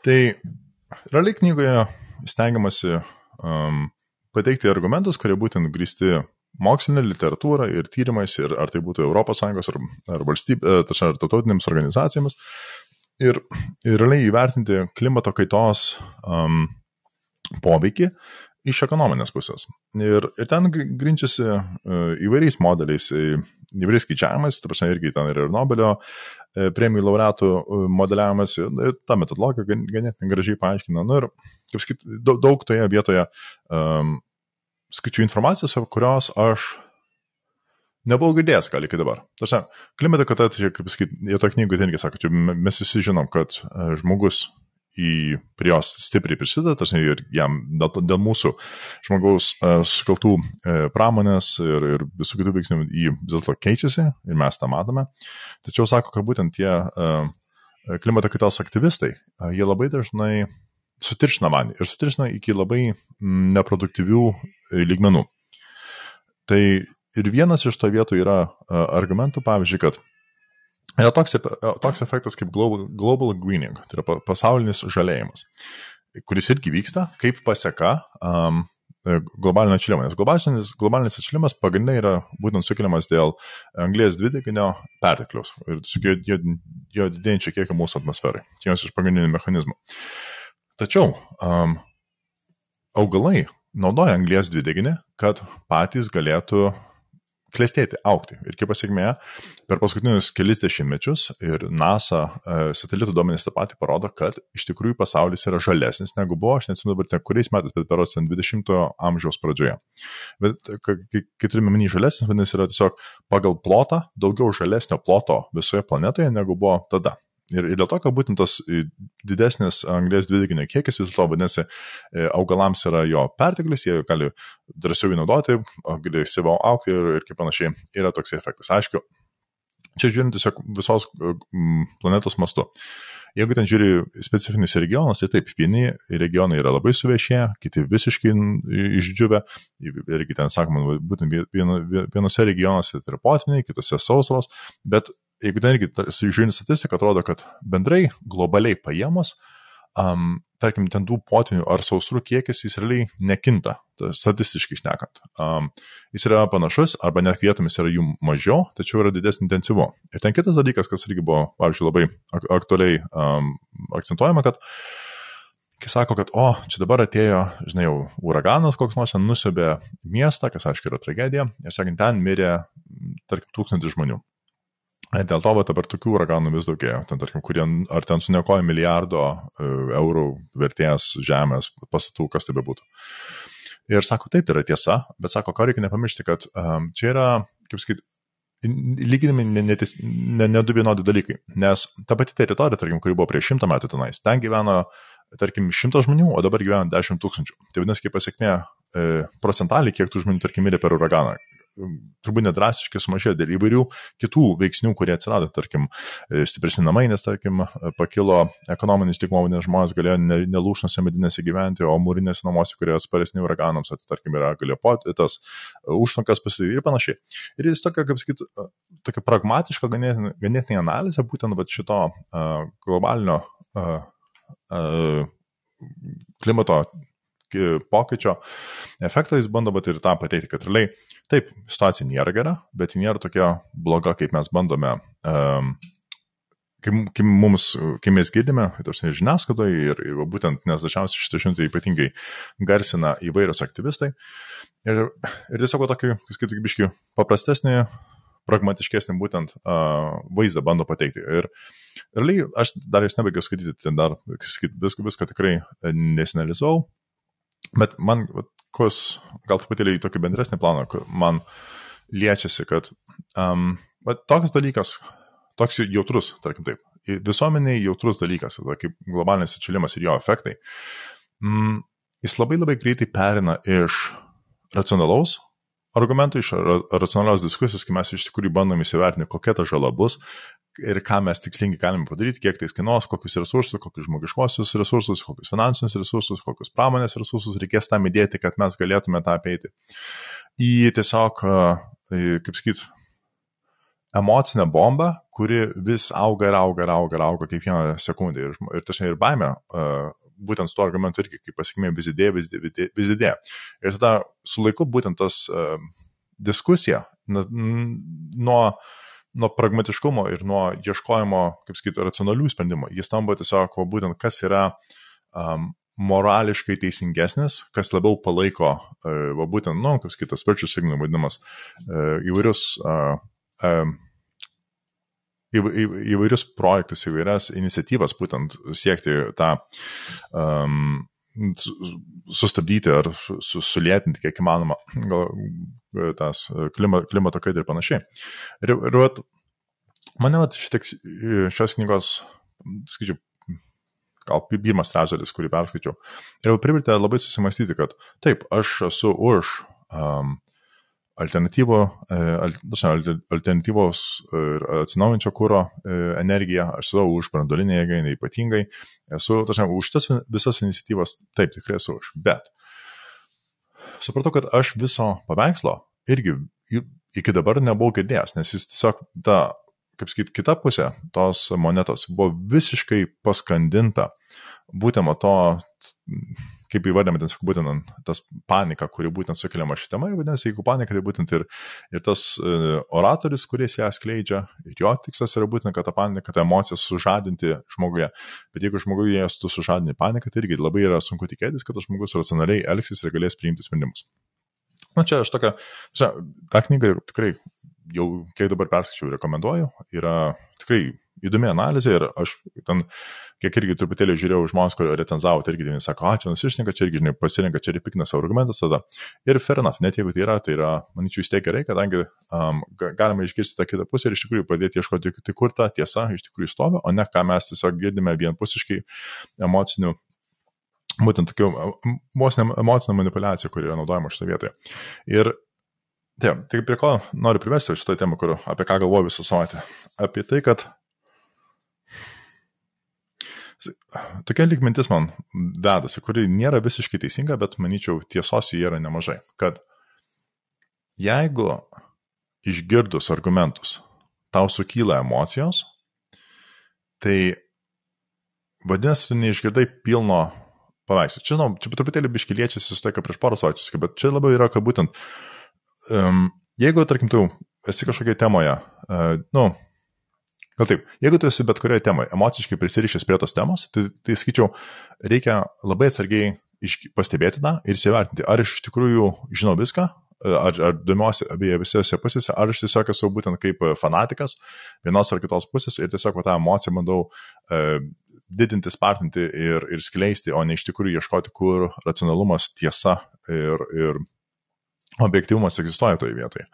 Tai realiai knygoje stengiamasi um, pateikti argumentus, kurie būtent grįsti mokslinė literatūra ir tyrimais, ir ar tai būtų ES ar, ar, valstybė, tačiau ar tautinėms organizacijomis, ir, ir realiai įvertinti klimato kaitos um, poveikį iš ekonominės pusės. Ir, ir ten grinčiasi uh, įvairiais modeliais, įvairiais skaičiavimais, tu prasme, irgi ten yra ir Nobelio premijų laureatų modeliavimas, ta metodologija gan, ganėtinai gražiai paaiškina. Nu, ir, kaip sakyt, daug toje vietoje um, skaičių informacijos, kurios aš nebuvau girdėjęs gal iki dabar. Tarsi, klimato kaita, tai kaip sakyti, jie to knygų irgi sako, čia mes visi žinom, kad e, žmogus į, prie jos stipriai prisideda, tarsi, ir jam dėl, dėl mūsų žmogaus uh, sukeltų uh, pramonės ir, ir visų kitų veiksnių jį vis dėlto keičiasi ir mes tą matome. Tačiau sako, kad būtent tie klimato kaitos aktyvistai, jie labai dažnai sutiršina vanį ir sutiršina iki labai mm, neproduktyvių lygmenų. Tai Ir vienas iš to vietų yra argumentų, pavyzdžiui, kad yra toks, toks efektas kaip global, global greening, tai yra pasaulinis žalėjimas, kuris irgi vyksta kaip pasieka um, globalinio atšilimo. Nes globalinis, globalinis atšilimas pagrindai yra būtent sukeliamas dėl anglės dvideginio pertekliaus ir jo, jo, didėjančio kiekio mūsų atmosferai. Čia vienas iš pagrindinių mechanizmų. Tačiau um, augalai naudoja anglės dvideginį, kad patys galėtų klėstėti, aukti. Ir kaip pasiekmė, per paskutinius kelis dešimtmečius ir NASA e, satelitų duomenys tą patį parodo, kad iš tikrųjų pasaulis yra žalesnis negu buvo, aš neatsimenu dabar, kuriais metais, bet peros 20-ojo amžiaus pradžioje. Bet kai turime minį žalesnis, vadinasi, yra tiesiog pagal plotą daugiau žalesnio ploto visoje planetoje negu buvo tada. Ir, ir dėl to, kad būtent tas e, didesnis anglės dvideginio kiekis vis dėlto, vadinasi, e, augalams yra jo perteklius, jie gali drąsiau jį naudoti, gali savo aukti ir, ir kaip panašiai yra toks efektas. Aišku, čia žiūrint tiesiog visos e, planetos mastu. Jeigu ten žiūri specifinius regionus, tai taip, vieni regionai yra labai suvešėję, kiti visiškai išdžiūvę, irgi ten sakoma, būtent vienose regionuose tai yra potiniai, kitose sausros, bet jeigu ten irgi žiūrint statistiką, atrodo, kad bendrai globaliai paėmus, um, tarkim, ten tų potinių ar sausrų kiekis jis realiai nekinta, statistiškai išnekant. Um, jis yra panašus, arba net vietomis yra jų mažiau, tačiau yra didesnį intensyvu. Ir ten kitas dalykas, kas irgi buvo, pavyzdžiui, labai aktualiai um, akcentuojama, kad kai sako, kad, o, čia dabar atėjo, žinai, jau uraganas koks nors, nusibė miestą, kas aišku yra tragedija, ir sakant, ten mirė, tarkim, tūkstantis žmonių. Dėl to, bet dabar tokių uraganų vis daugėja, ten, tarkim, kurie ar ten sunekoja milijardo e, eurų vertės žemės pastatų, kas tai bebūtų. Ir sako, taip, tai yra tiesa, bet sako, ką reikia nepamiršti, kad um, čia yra, kaip sakyti, lyginami ne, ne, ne, vienodi dalykai. Nes ta pati teritorija, tarkim, kuri buvo prieš šimtą metų tenais, ten gyveno, tarkim, šimtas žmonių, o dabar gyvena dešimt tūkstančių. Tai vadinasi, kaip pasiekmė e, procentaliai, kiek tų žmonių, tarkim, mirė per uraganą turbūt nedrastiškai sumažėjo dėl įvairių kitų veiksnių, kurie atsirado, tarkim, e, stipresni namai, nes, tarkim, pakilo ekonominis nes žmonės galėjo nelūšnose medinėse gyventi, o mūrinėse namuose, kurie atsparesni uraganams, tai, tarkim, yra galėjo pot, tas užtvankas pasidaryti ir panašiai. Ir jis tokia, kaip sakyt, tokia pragmatiška ganėtinai analizė būtent va, šito uh, globalinio uh, uh, klimato pokyčio efektą jis bando bet ir tą pateikti, kad realiai taip, situacija nėra gera, bet ji nėra tokia bloga, kaip mes bandome. Um, Kai, kai, mums, kai mes girdime, tai žiniasklaidoje ir, ir būtent, nes dažniausiai šitą žinutę ypatingai garsina įvairios aktyvistai. Ir, ir tiesiog tokį, kaip biški, paprastesnį pragmatiškesnį būtent uh, vaizdą bando pateikti. Ir realiai aš dar jas nebaigiau skaityti, tai dar viską, viską tikrai nesinalizavau, bet man, kas gal truputėlį į tokį bendresnį planą, man liečiasi, kad um, toks dalykas, toks jautrus, tarkim taip, visuomeniai jautrus dalykas, kaip globalinis atšilimas ir jo efektai, mm, jis labai labai greitai perina iš racionalaus argumentų, iš racionalios diskusijos, kai mes iš tikrųjų bandom įsivertinti, kokia ta žala bus ir ką mes tikslingai galime padaryti, kiek tai kainuos, kokius resursus, kokius žmogiškosius resursus, kokius finansinius resursus, kokius pramonės resursus reikės tam įdėti, kad mes galėtume tą apeiti. Į tiesiog, kaip sakyt, emocinę bombą, kuri vis auga ir auga ir auga ir auga kiekvieną sekundę. Ir, ir tačiau ir baime būtent su tuo argumentu irgi, kaip pasiekmė, vis didėja, vis didėja, vis didėja. Ir tada su laiku būtent tas uh, diskusija nuo, nuo pragmatiškumo ir nuo ieškojimo, kaip sakyti, racionalių sprendimų, jis tampa tiesiog, būtent kas yra um, morališkai teisingesnis, kas labiau palaiko, uh, va, būtent, nu, kaip kitas virtue signal vadinamas, uh, įvairius uh, um, įvairius projektus, įvairias iniciatyvas, būtent siekti tą um, sustabdyti ar sulėtinti kiek įmanoma gal, tas klimato, klimato kaitą ir panašiai. Ir, ir vat, mane vat, šitek, šios knygos, skaičiu, gal pirmas trečdalis, kurį perskaičiau, ir privertė labai susimastyti, kad taip, aš esu už um, alternatyvo, e, alternatyvos ir atsinaujančio kūro e, energiją, aš esu už brandolinę jėgainę ypatingai, esu, tačiau, už tas visas iniciatyvas, taip, tikrai esu už, bet supratau, kad aš viso paveikslo irgi iki dabar nebuvau girdėjęs, nes jis tiesiog ta, kaip sakyt, kita pusė tos monetos buvo visiškai paskandinta būtent to kaip įvardėme, ten būtent tas panika, kuri būtent sukeliama ši tema, vadinasi, jeigu panika, tai būtent ir, ir tas uh, oratorius, kuris ją skleidžia, ir jo tikslas yra būtent, kad tą paniką, tą emociją sužadinti žmoguje. Bet jeigu žmoguje jas tu sužadini paniką, tai irgi labai yra sunku tikėtis, kad tas žmogus racionaliai elgsis ir galės priimti sprendimus. Na čia aš tokia, tą knygą tikrai jau kiek dabar perskaičiau, rekomenduoju, yra tikrai įdomi analizė ir aš ten, kiek irgi truputėlį žiūrėjau žmonės, kurie recenzavo, tai irgi vieni sako, a, čia nusišninka, čia irgi žinai, pasirinka, čia ir piknas argumentas tada. Ir fair enough, net jeigu tai yra, tai yra, manyčiau, vis tiek gerai, kadangi um, galima išgirsti tą kitą pusę ir iš tikrųjų pradėti ieškoti, tai kur ta tiesa iš tikrųjų stovi, o ne ką mes tiesiog girdime vienpusiškai emocinių būtent tokių vos ne emocinė manipulacija, kuri yra naudojama šitoje vietoje. Ir taip, tai prie ko noriu primesti šitą temą, kur, apie ką galvoju visą savaitę. Apie tai, kad Tokia lygmintis man vedasi, kuri nėra visiškai teisinga, bet manyčiau tiesos jų yra nemažai. Kad jeigu išgirdus argumentus tau sukyla emocijos, tai vadinasi, tu neišgirdai pilno paveikslo. Čia, žinau, čia truputėlį biškiliečiasi su tai, ką prieš porą savaičių, bet čia labiau yra, kad būtent, um, jeigu, tarkim, tu esi kažkokioje temoje, uh, nu, Gal taip, jeigu tu esi bet kurioje temoje emociškai prisirišęs prie tos temos, tai, tai skaičiau, reikia labai atsargiai pastebėti tą ir įsivertinti, ar iš tikrųjų žinau viską, ar, ar domiuosi abiejose visose pusėse, ar aš tiesiog esu būtent kaip fanatikas vienos ar kitos pusės ir tiesiog tą emociją bandau e, didinti, spartinti ir, ir skleisti, o ne iš tikrųjų ieškoti, kur racionalumas, tiesa ir, ir objektivumas egzistuoja toje vietoje.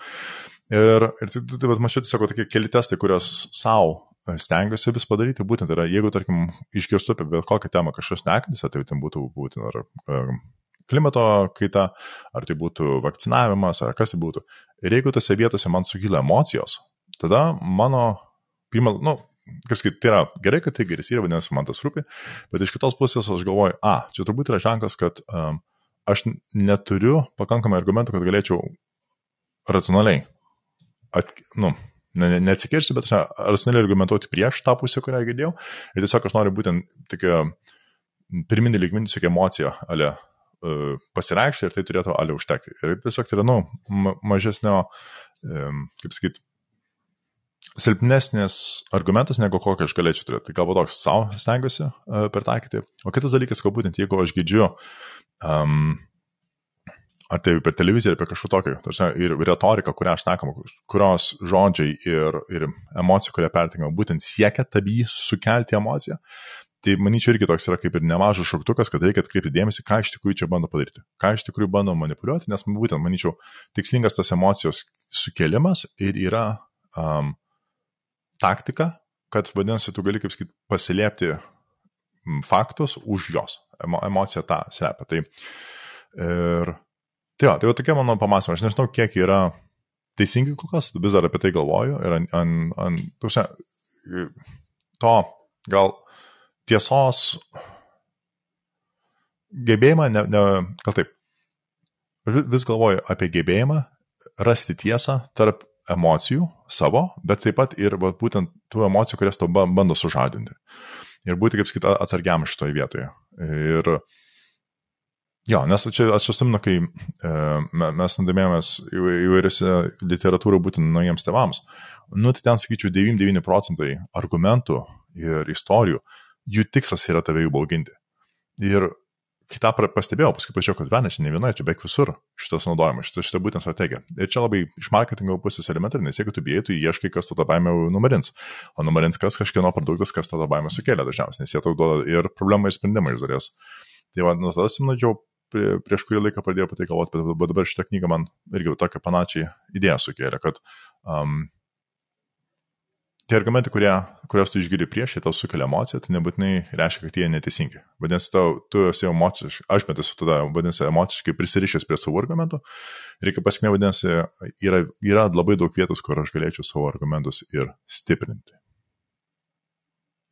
Ir, ir tai, tai, tai mačiau tiesiog tokie keli testai, kuriuos savo e, stengiuosi vis padaryti, būtent yra, jeigu, tarkim, išgirstu apie bet kokią temą kažkas nekantis, tai ten būtų būtent ar e, klimato kaita, ar tai būtų vakcinavimas, ar kas tai būtų. Ir jeigu tose vietose man sukyla emocijos, tada mano, pirmą, nu, kaip sakyti, tai yra gerai, kad tai geris yra, vadinasi, man tas rūpi, bet iš kitos pusės aš galvoju, a, čia turbūt yra ženklas, kad um, aš neturiu pakankamai argumentų, kad galėčiau racionaliai at, nu, neatsikirsiu, bet racionaliai argumentuoti prieš tą pusę, kurią girdėjau. Ir tiesiog aš noriu būtent tokia pirminį lygmenį, tokia emocija, ale uh, pasireikšti ir tai turėtų ale užtekti. Ir tiesiog tai yra, nu, mažesnio, kaip sakyt, silpnesnis argumentas, negu kokį aš galėčiau turėti. Tai galbūt toks savo stengiuosi uh, pertaikyti. O kitas dalykas, galbūt, jeigu aš girdžiu um, ar tai per televiziją, apie kažką tokio, ir retorika, kurią aš nekam, kurios žodžiai ir, ir emocija, kurią pertinkama, būtent siekia tabi sukelti emociją, tai manyčiau irgi toks yra kaip ir nemažas šauktukas, kad reikia atkreipti dėmesį, ką iš tikrųjų čia bando padaryti, ką iš tikrųjų bando manipuliuoti, nes būtent, manyčiau, tikslingas tas emocijos sukelimas ir yra um, taktika, kad vadinasi, tu gali, kaip sakyti, pasilėpti faktus už jos. Emo, emocija tą slepia. Tai, ir, tai, jo, tai jau tokie mano pamastymai. Aš nežinau, kiek yra teisingi kol kas, vis dar apie tai galvoju. Ir ant, ant, ant tuose, to gal tiesos gebėjimą, ne, ne, gal taip, vis galvoju apie gebėjimą rasti tiesą tarp emocijų savo, bet taip pat ir va, būtent tų emocijų, kurias tau bando sužadinti. Ir būti, kaip sakyti, atsargiam šitoje vietoje. Ir jo, nes čia aš atsimenu, kai e, mes nudomėjomės įvairiose literatūrų būtent naujiems tevams, nu tai ten, sakyčiau, 99 procentai argumentų ir istorijų, jų tikslas yra tave įbauginti. Ir kai tą pastebėjau, paskui pažiūrėjau, kad Venė čia ne vienoje, čia beveik visur šitas naudojimas, šita, šita būtent strategija. Ir čia labai iš marketingo pusės elementai, nes jeigu tu bijai, tu ieškai, kas tu tą baimę numarins. O numarins kas kažkieno produktas, kas tą baimę sukelia dažniausiai, nes jie tau duoda ir problemą, ir sprendimą iš dalies. Tai va, nuo tada simnačiau, prie, prieš kurį laiką pradėjau apie tai galvoti, bet dabar šitą knygą man irgi tokia panašiai idėja sukėlė, kad um, tie argumentai, kurie, kuriuos tu išgiri prieš, jie tau sukelia emociją, tai nebūtinai reiškia, kad jie neteisingi. Vadinasi, tau, tu esi emociškai, aš bet esu tada, vadinasi, emociškai prisirišęs prie savo argumentų. Reikia pasakyti, vadinasi, yra, yra labai daug vietos, kur aš galėčiau savo argumentus ir stiprinti.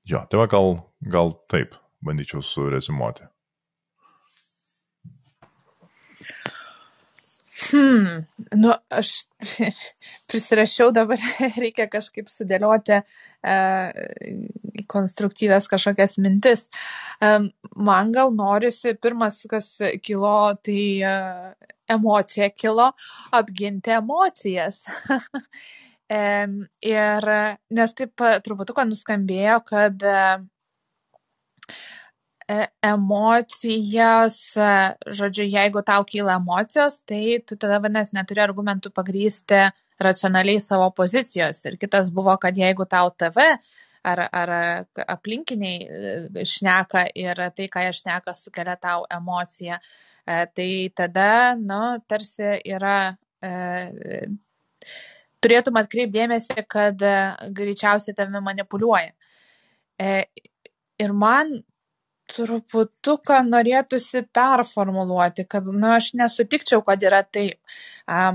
Jo, tai va gal, gal taip bandyčiau surezumuoti. Hmm, nu, aš [LAUGHS] prisirašiau dabar, [LAUGHS] reikia kažkaip sudėlioti e, konstruktyvės kažkokias mintis. E, man gal norisi, pirmas, kas kilo, tai e, emocija kilo, apginti emocijas. [LAUGHS] e, ir nes taip truputuką nuskambėjo, kad e, E, emocijos, e, žodžiu, jeigu tau kyla emocijos, tai tu tada vadinasi neturi argumentų pagrysti racionaliai savo pozicijos. Ir kitas buvo, kad jeigu tau TV ar, ar aplinkiniai e, šneka ir tai, ką jie šneka, sukelia tau emociją, tai tada, nu, tarsi yra. E, turėtum atkreipdėmėsi, kad greičiausiai tave manipuliuoja. E, ir man truputuką norėtųsi performuluoti, kad, nu, aš nesutikčiau, kad yra taip.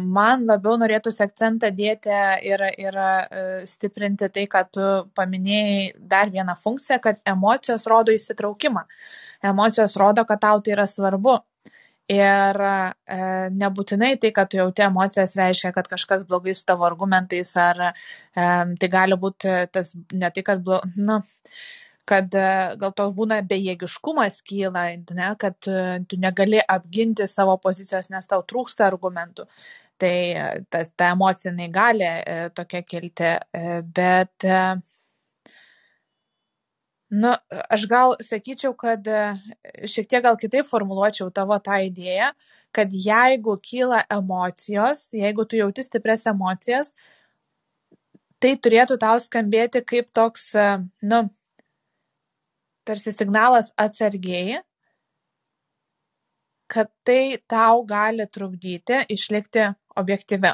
Man labiau norėtųsi akcentą dėti ir, ir stiprinti tai, kad tu paminėjai dar vieną funkciją, kad emocijos rodo įsitraukimą. Emocijos rodo, kad tau tai yra svarbu. Ir e, nebūtinai tai, kad tu jauti emocijas, reiškia, kad kažkas blogai su tavo argumentais, ar e, tai gali būti tas ne tai, kad blogai, nu, kad e, gal toks būna bejėgiškumas kyla, ne, kad e, tu negali apginti savo pozicijos, nes tau trūksta argumentų. Tai e, tas, ta emocija jinai gali tokia kilti, bet Nu, aš gal sakyčiau, kad šiek tiek gal kitaip formuluočiau tavo tą idėją, kad jeigu kyla emocijos, jeigu tu jauti stipres emocijas, tai turėtų tau skambėti kaip toks, nu, tarsi signalas atsargiai, kad tai tau gali trukdyti išlikti objektyvi.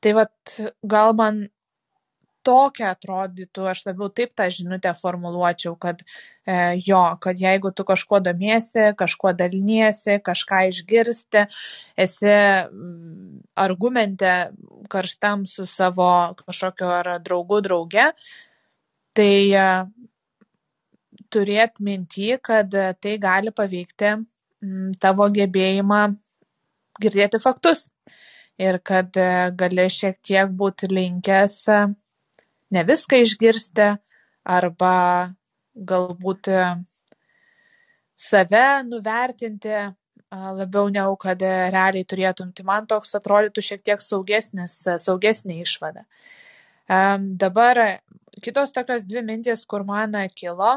Tai vad gal man tokia atrodytų, aš labiau taip tą žinutę formuluočiau, kad e, jo, kad jeigu tu kažkuo domiesi, kažkuo daliniesi, kažką išgirsti, esi mm, argumente karštam su savo kažkokiu ar draugu drauge, tai e, turėt minty, kad tai gali paveikti tavo gebėjimą girdėti faktus ir kad e, gali šiek tiek būti linkęs e, ne viską išgirsti arba galbūt e, save nuvertinti labiau negu kad realiai turėtum. Tai man toks atrodytų šiek tiek saugesnis, saugesnė išvada. Dabar kitos tokios dvi mintys, kur man kilo,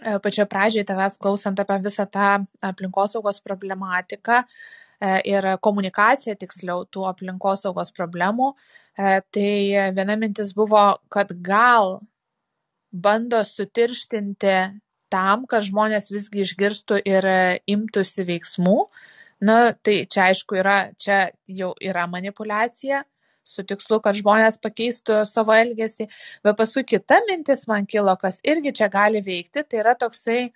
E, pačioje pradžioje tavęs klausant apie visą tą aplinkosaugos problematiką, ir komunikacija, tiksliau, tų aplinkosaugos problemų. Tai viena mintis buvo, kad gal bando sutirštinti tam, kad žmonės visgi išgirstų ir imtųsi veiksmų. Na, tai čia aišku yra, čia jau yra manipulacija, su tikslu, kad žmonės pakeistų savo elgesį. Bet paskui kita mintis man kilo, kas irgi čia gali veikti, tai yra toksai,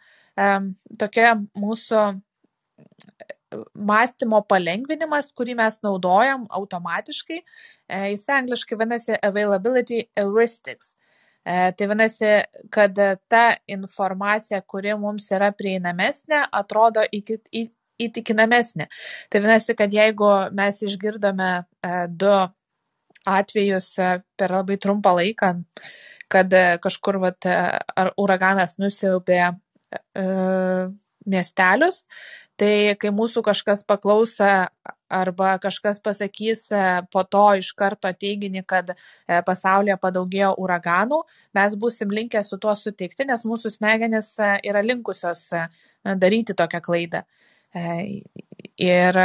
tokia mūsų mąstymo palengvinimas, kurį mes naudojam automatiškai. E, jis angliškai vadinasi availability heuristics. E, tai vadinasi, kad ta informacija, kuri mums yra prieinamesnė, atrodo iki, įtikinamesnė. Tai vadinasi, kad jeigu mes išgirdome e, du atvejus e, per labai trumpą laiką, kad e, kažkur vat, e, ar uraganas nusiaubė miestelius, tai kai mūsų kažkas paklausa arba kažkas pasakys po to iš karto teiginį, kad pasaulyje padaugėjo uraganų, mes busim linkę su tuo sutikti, nes mūsų smegenys yra linkusios daryti tokią klaidą. Ir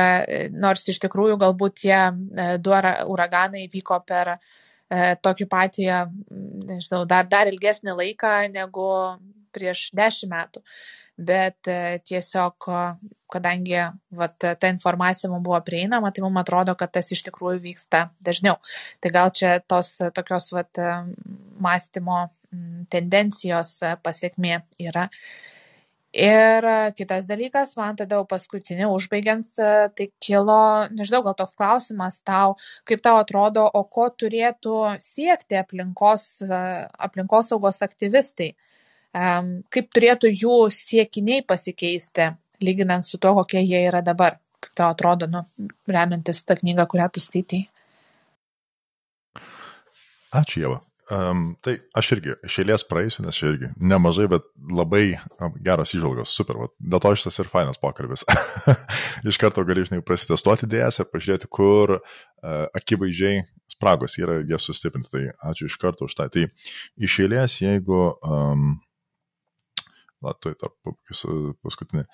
nors iš tikrųjų galbūt tie e, du uraganai vyko per e, tokį patį, nežinau, dar, dar ilgesnį laiką negu prieš dešimt metų. Bet e, tiesiog, kadangi vat, ta informacija mums buvo prieinama, tai mums atrodo, kad tas iš tikrųjų vyksta dažniau. Tai gal čia tos tokios vat, mąstymo tendencijos pasiekmė yra. Ir e, kitas dalykas, man tada jau paskutinį užbaigiant, e, tai kilo, nežinau, gal toks klausimas tau, kaip tau atrodo, o ko turėtų siekti aplinkos, e, aplinkosaugos aktyvistai, kaip turėtų jų siekiniai pasikeisti, lyginant su to, kokie jie yra dabar. Kaip tau atrodo, nu, remiantis tą knygą, kurią tu skaitai. Ačiū, Jėva. Um, tai aš irgi iš eilės praeisiu, nes čia irgi nemažai, bet labai geros išvalgos, super. Va. Dėl to šitas ir fainas pokalbis. [LAUGHS] iš karto gali, žinai, prasitestuoti idėjas ir pažiūrėti, kur uh, akivaizdžiai spragos yra jas sustiprinti. Tai ačiū iš karto už tai. Tai iš eilės, jeigu, um, na, tai tarp paskutinį.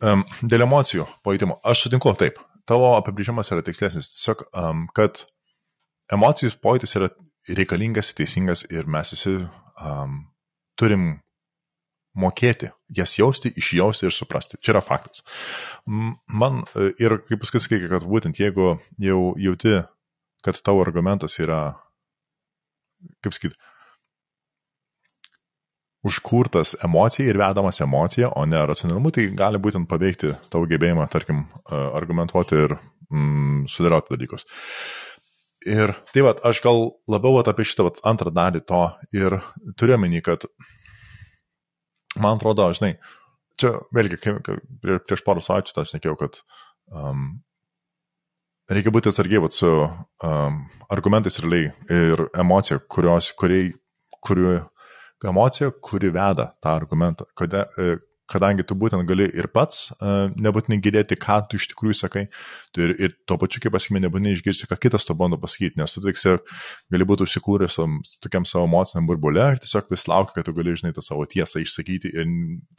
Um, dėl emocijų pajutimo, aš sutinku taip. Tavo apibrėžimas yra tikslesnis. Tiesiog, um, kad emocijų pojūtis yra reikalingas, teisingas ir mes visi um, turim mokėti jas jausti, išjausti ir suprasti. Čia yra faktas. Man ir kaip paskui sakai, kad būtent jeigu jau jauti, kad tavo argumentas yra, kaip sakyti, užkurtas emocija ir vedamas emocija, o ne racionalumu, tai gali būtent paveikti tavo gebėjimą, tarkim, argumentuoti ir mm, sudėlioti dalykus. Ir tai va, aš gal labiau vat, apie šitą vat, antrą dalį to ir turiu menį, kad man atrodo, žinai, čia vėlgi, kai, kai, prieš porą savaičių aš nekėjau, kad um, reikia būti atsargiai vat, su um, argumentais realiai ir emocija, kurios, kuriai, kuri, emocija, kuri veda tą argumentą. Kodėl, kadangi tu būtent gali ir pats uh, nebūtinai girdėti, ką tu iš tikrųjų sakai, tu ir, ir tuo pačiu, kaip pasakymė, nebūtinai išgirsi, ką kitas to bando pasakyti, nes tu tiesiog gali būti užsikūręs tokiam savo emociniam burbule ir tiesiog vis laukia, kad tu gali, žinai, tą savo tiesą išsakyti ir,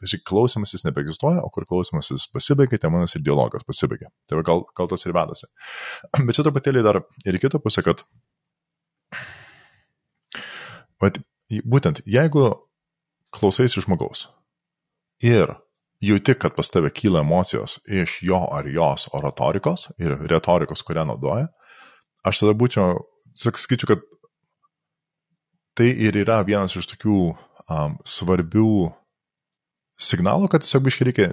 žinai, klausimasis nebeegzistuoja, o kur klausimasis pasibaigia, tai manas ir dialogas pasibaigia. Tai gal, gal tas ir vedasi. [CLEARS THROAT] Bet čia truputėlį dar ir kitą pusę, kad Vat, būtent jeigu klausaisi žmogaus, ir jauti, kad pas tave kyla emocijos iš jo ar jos oratorikos ir retorikos, kurią naudoja, aš tada būčiau, sakyčiau, kad tai ir yra vienas iš tokių um, svarbių signalų, kad tiesiog biškai reikia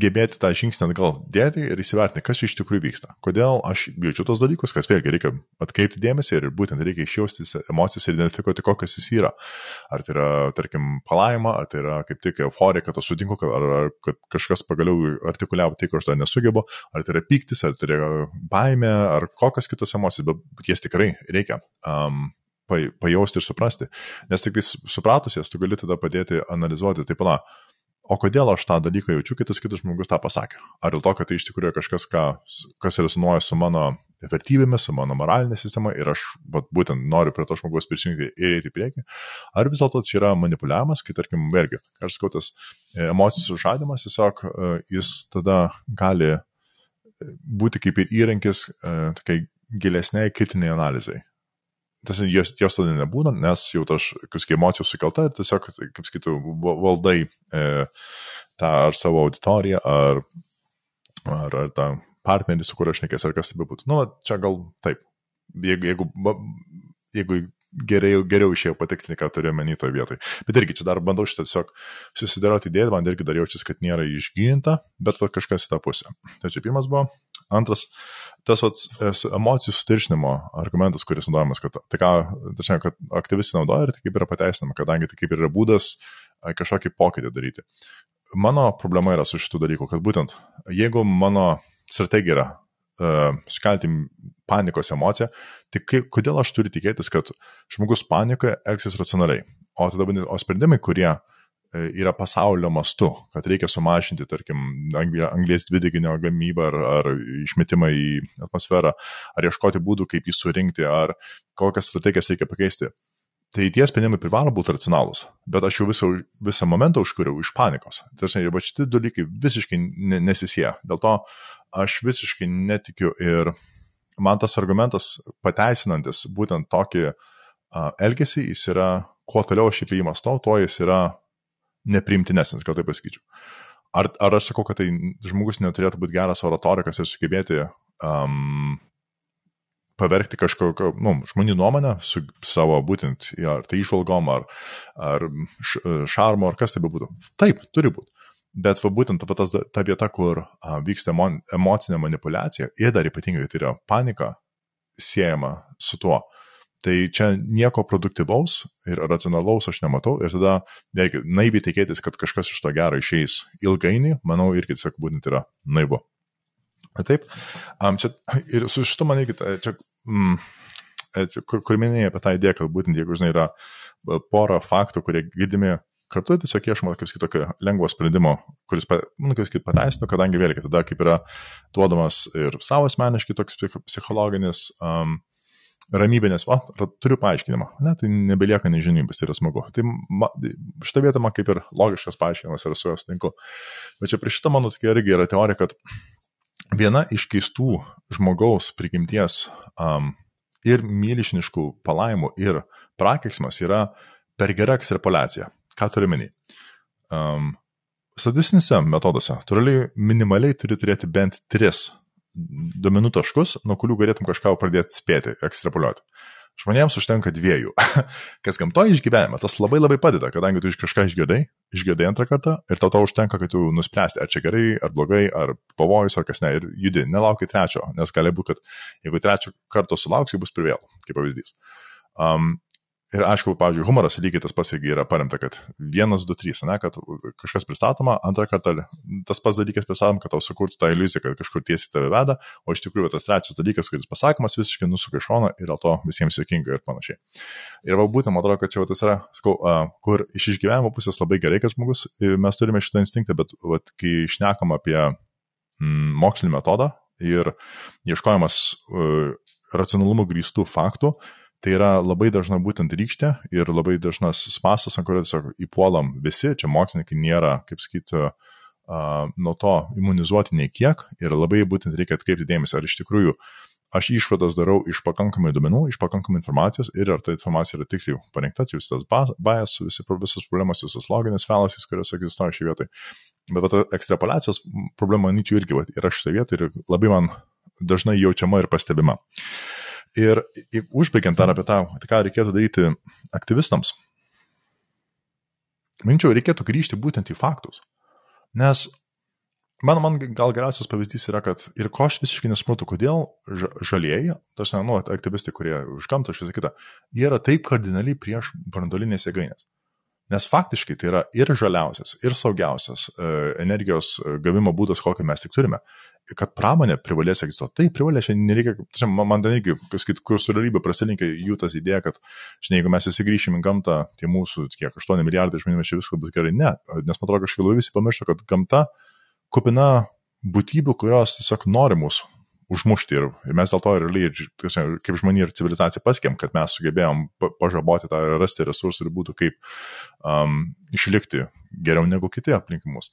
gebėti tą žingsnį atgal dėti ir įsivertinti, kas iš tikrųjų vyksta. Kodėl aš jaučiu tos dalykus, kad vėlgi reikia atkreipti dėmesį ir būtent reikia išjausti emocijas ir identifikuoti, kokios jis yra. Ar tai yra, tarkim, palaima, ar tai yra kaip tik euforija, kad aš sutinku, kad, ar, ar kad kažkas pagaliau artikuliavo tai, ko aš dar nesugebu, ar tai yra piktis, ar tai yra baime, ar kokios kitos emocijos, bet, jas tikrai reikia. Um, pajausti ir suprasti. Nes tik tai supratus jas, tu gali tada padėti analizuoti, taip, na, o kodėl aš tą dalyką jaučiu, kai tas kitas žmogus tą pasakė. Ar dėl to, kad tai iš tikrųjų kažkas, ką, kas rezonuoja su mano vertybėmis, su mano moralinė sistema ir aš vat, būtent noriu prie to žmogaus prisijungti ir eiti į priekį, ar vis dėlto čia yra manipuliavimas, kai tarkim, vėlgi, aš sakau, tas e, emocijų sužadimas, tiesiog e, jis tada gali būti kaip ir įrankis tokiai gilesniai kritiniai analizai. Tas jos, jos tada nebūna, nes jau tas, kaip emocijų sukelta ir tiesiog, kaip sakytų, valdai e, tą ar savo auditoriją, ar, ar, ar tą partnerį, su kuriuo aš nekės, ar kas tai bebūtų. Nu, čia gal taip. Jeigu, jeigu, jeigu geriau, geriau išėjau patikti, ką turiu menį toje vietoje. Bet irgi čia dar bandau šitą tiesiog susidaroti idėją, man irgi dar jaučiasi, kad nėra išgyninta, bet va, kažkas į tą pusę. Tai čia pirmas buvo. Antras, tas vat, emocijų sutiršinimo argumentas, kuris naudojamas, kad tai ką, tačiau, kad aktyvistai naudoja ir tai kaip yra pateisinama, kadangi tai kaip yra būdas kažkokį pokytį daryti. Mano problema yra su šitų dalykų, kad būtent jeigu mano strategija yra uh, sukelti panikos emociją, tai kaip, kodėl aš turiu tikėtis, kad žmogus panikoje elgsis racionaliai. O tada, o sprendimai, kurie e, yra pasaulio mastu, kad reikia sumažinti, tarkim, anglės dvideginio gamybą ar, ar išmetimą į atmosferą, ar ieškoti būdų, kaip jį surinkti, ar kokias strategijas reikia pakeisti. Tai tie sprendimai privalo būti racionalūs, bet aš jau visą, visą momentą užkūriau iš panikos. Tarsi, va šitie dalykai visiškai nesisėja. Dėl to aš visiškai netikiu ir man tas argumentas pateisinantis būtent tokį uh, elgesį, jis yra, kuo toliau aš jį mąstau, tuo jis yra neprimtinesnis, gal taip pasakyčiau. Ar, ar aš sakau, kad tai žmogus neturėtų būti geras oratorikas ir sugebėti um, pavergti kažkokio, nu, žmonių nuomonę su savo būtent, ar tai išvalgom, ar, ar šarmo, ar kas tai bebūtų. Taip, turi būti. Bet va būtent va, tas, ta vieta, kur a, vyksta emo, emocinė manipulacija ir dar ypatingai tai yra panika siejama su tuo. Tai čia nieko produktyvaus ir racionalaus aš nematau ir tada reikia naiviai tikėtis, kad kažkas iš to gero išeis ilgainiui, manau, irgi tiesiog būtent yra naivu. Taip, um, čia ir su šitu man irgi, čia, mm, čia kur, kur minėjai apie tą idėją, kad būtent jeigu, žinai, yra pora faktų, kurie girdimi kartu tiesiog ieškoma kaip tokio lengvo sprendimo, kuris, nu, kaip pateisinu, kadangi vėlgi tada kaip yra duodamas ir savo asmeniškai toks psichologinis um, ramybė, nes, o, turiu paaiškinimą, ne, tai nebelieka nežinybės, tai yra smagu. Tai ma, šitą vietą man kaip ir logiškas paaiškinimas ir su juos tinku. Bet čia prie šito mano tokia irgi yra teorija, kad viena iš keistų žmogaus prigimties um, ir milžiniškų palaimų ir prakeiksmas yra per gera ekstrapolacija. Ką turiu menį? Um, statistinėse metoduose turi minimaliai turi turėti bent tris duomenų taškus, nuo kurių galėtum kažką pradėti spėti, ekstrapoliuoti. Žmonėms užtenka dviejų. [LAUGHS] Kas gamtoje išgyvenime, tas labai labai padeda, kadangi tu iš kažką išgirdai, išgirdai antrą kartą ir tau to užtenka, kad tu nuspręsti, ar čia gerai, ar blogai, ar pavojus, ar kas ne, ir judi, nelaukai trečio, nes gali būti, kad jeigu trečio karto sulauksi, bus privėl, kaip pavyzdys. Um, Ir aišku, pavyzdžiui, humoras lygiai tas pats irgi yra paremta, kad vienas, du, trys, ne, kad kažkas pristatoma, antrą kartą tas pats dalykas pristatoma, kad tau sukurtų tą iliuziją, kad kažkur tiesiai tave veda, o iš tikrųjų tas trečias dalykas, kuris pasakomas, visiškai nusuka iš šono ir dėl to visiems juokinga ir panašiai. Ir va būtent, man atrodo, kad čia va, tas yra, sakau, kur iš išgyvenimo pusės labai gerai, kad žmogus, mes turime šitą instinktą, bet va, kai išnekam apie mm, mokslinį metodą ir ieškojimas uh, racionalumo grįstų faktų, uh, Tai yra labai dažna būtent rykštė ir labai dažnas spastas, ant kurio tiesiog įpuolam visi, čia mokslininkai nėra, kaip sakyti, nuo to imunizuoti nei kiek ir labai būtent reikia atkreipti dėmesį, ar iš tikrųjų aš išvadas darau iš pakankamai duomenų, iš pakankamai informacijos ir ar ta informacija yra tiksliai parinkta, čia visas bias, visi, visas problemas, visos loginės fallacies, kurios egzistuoja šioje vietoje. Bet ta ekstrapolacijos problema, manyčiau, irgi va, yra šitoje vietoje ir labai man dažnai jaučiama ir pastebima. Uh, Ir užbaigiant dar apie tą, tai ką reikėtų daryti aktyvistams, minčiau, reikėtų grįžti būtent į faktus. Nes man, man gal geriausias pavyzdys yra, kad ir ko aš visiškai nesuprantu, kodėl žalieji, tas, nu, aktyvistai, kurie už gamtą, aš visą kitą, jie yra taip kardinaliai prieš brandolinės jėgainės. Nes faktiškai tai yra ir žaliausias, ir saugiausias e, energijos e, gavimo būdas, kokį mes tik turime kad pramonė privalės egzistuoti. Tai privalės, šiandien nereikia, čia, man ten irgi, kažkaip, kur su realybė prasilinkė jų tas idėja, kad, žinai, jeigu mes visi grįšim į gamtą, tie mūsų, kiek, 8 milijardai žmonių, čia viskas bus gerai. Ne, nes man atrodo, kažkaip visi pamiršta, kad gamta kupina būtybių, kurios tiesiog nori mūsų užmušti ir, ir mes dėl to realiai, kaip žmonija ir civilizacija paskėm, kad mes sugebėjom pažaboti tą rasti resursų ir būtų kaip um, išlikti geriau negu kiti aplinkimus.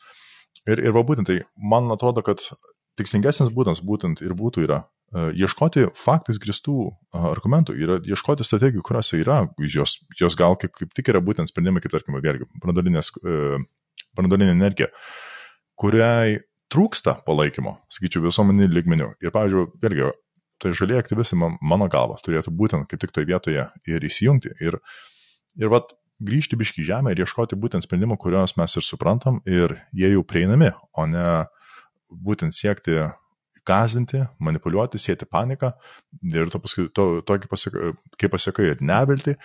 Ir, ir va būtent tai, man atrodo, kad tikslingesnis būdas būtent ir būtų yra uh, ieškoti faktais gristų uh, argumentų, yra ieškoti strategijų, kuriuose yra, jos, jos gal kaip, kaip tik yra būtent sprendimai, kaip tarkime, vėlgi, uh, brandolinė energija, kuriai trūksta palaikymo, sakyčiau, visuomenį lygmenių. Ir, pavyzdžiui, vėlgi, tai žaliai aktyvistai, mano galva, turėtų būtent kaip tik toje vietoje ir įsijungti. Ir, ir vat, grįžti biški žemę ir ieškoti būtent sprendimų, kuriuos mes ir suprantam ir jie jau prieinami, o ne būtent siekti gazdinti, manipuliuoti, sėti paniką ir to paskui, to, tokį pasiekai, kaip pasiekai nevilti.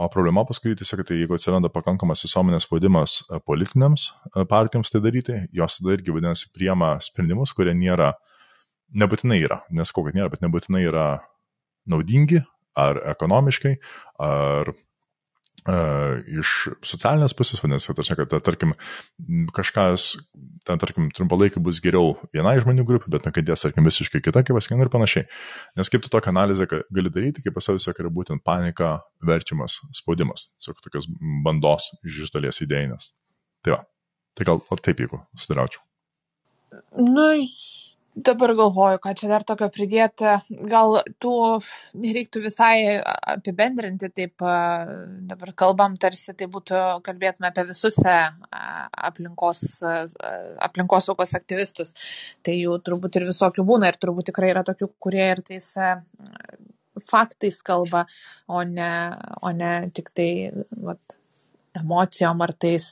O problema paskui tiesiog, tai jeigu atsiranda pakankamas visuomenės spaudimas e, politinėms e, partijoms tai daryti, jos tada irgi vadinasi priema sprendimus, kurie nėra, nebūtinai yra, nesakau, kad nėra, bet nebūtinai yra naudingi ar ekonomiškai, ar iš socialinės pusės, vadinasi, tai kad, tarkim, kažkas, ten, tarkim, trumpalaikiai bus geriau vienai žmonių grupė, bet nukentės, tarkim, visiškai kita, kaip pasakė, ir panašiai. Nes kaip tu tokią analizę gali daryti, kaip pasau, tiesiog yra būtent panika, verčiamas, spaudimas, tiesiog tokios bandos iš dalies idėjinės. Tai va, tai gal taip, jeigu sudaraučiau. Nu, Dabar galvoju, ką čia dar tokio pridėti. Gal tų nereiktų visai apibendrinti, taip dabar kalbam, tarsi tai būtų, kalbėtume apie visus aplinkos, aplinkosaugos aktyvistus. Tai jų turbūt ir visokių būna ir turbūt tikrai yra tokių, kurie ir tais faktais kalba, o ne, o ne tik tai vat, emocijom ar tais,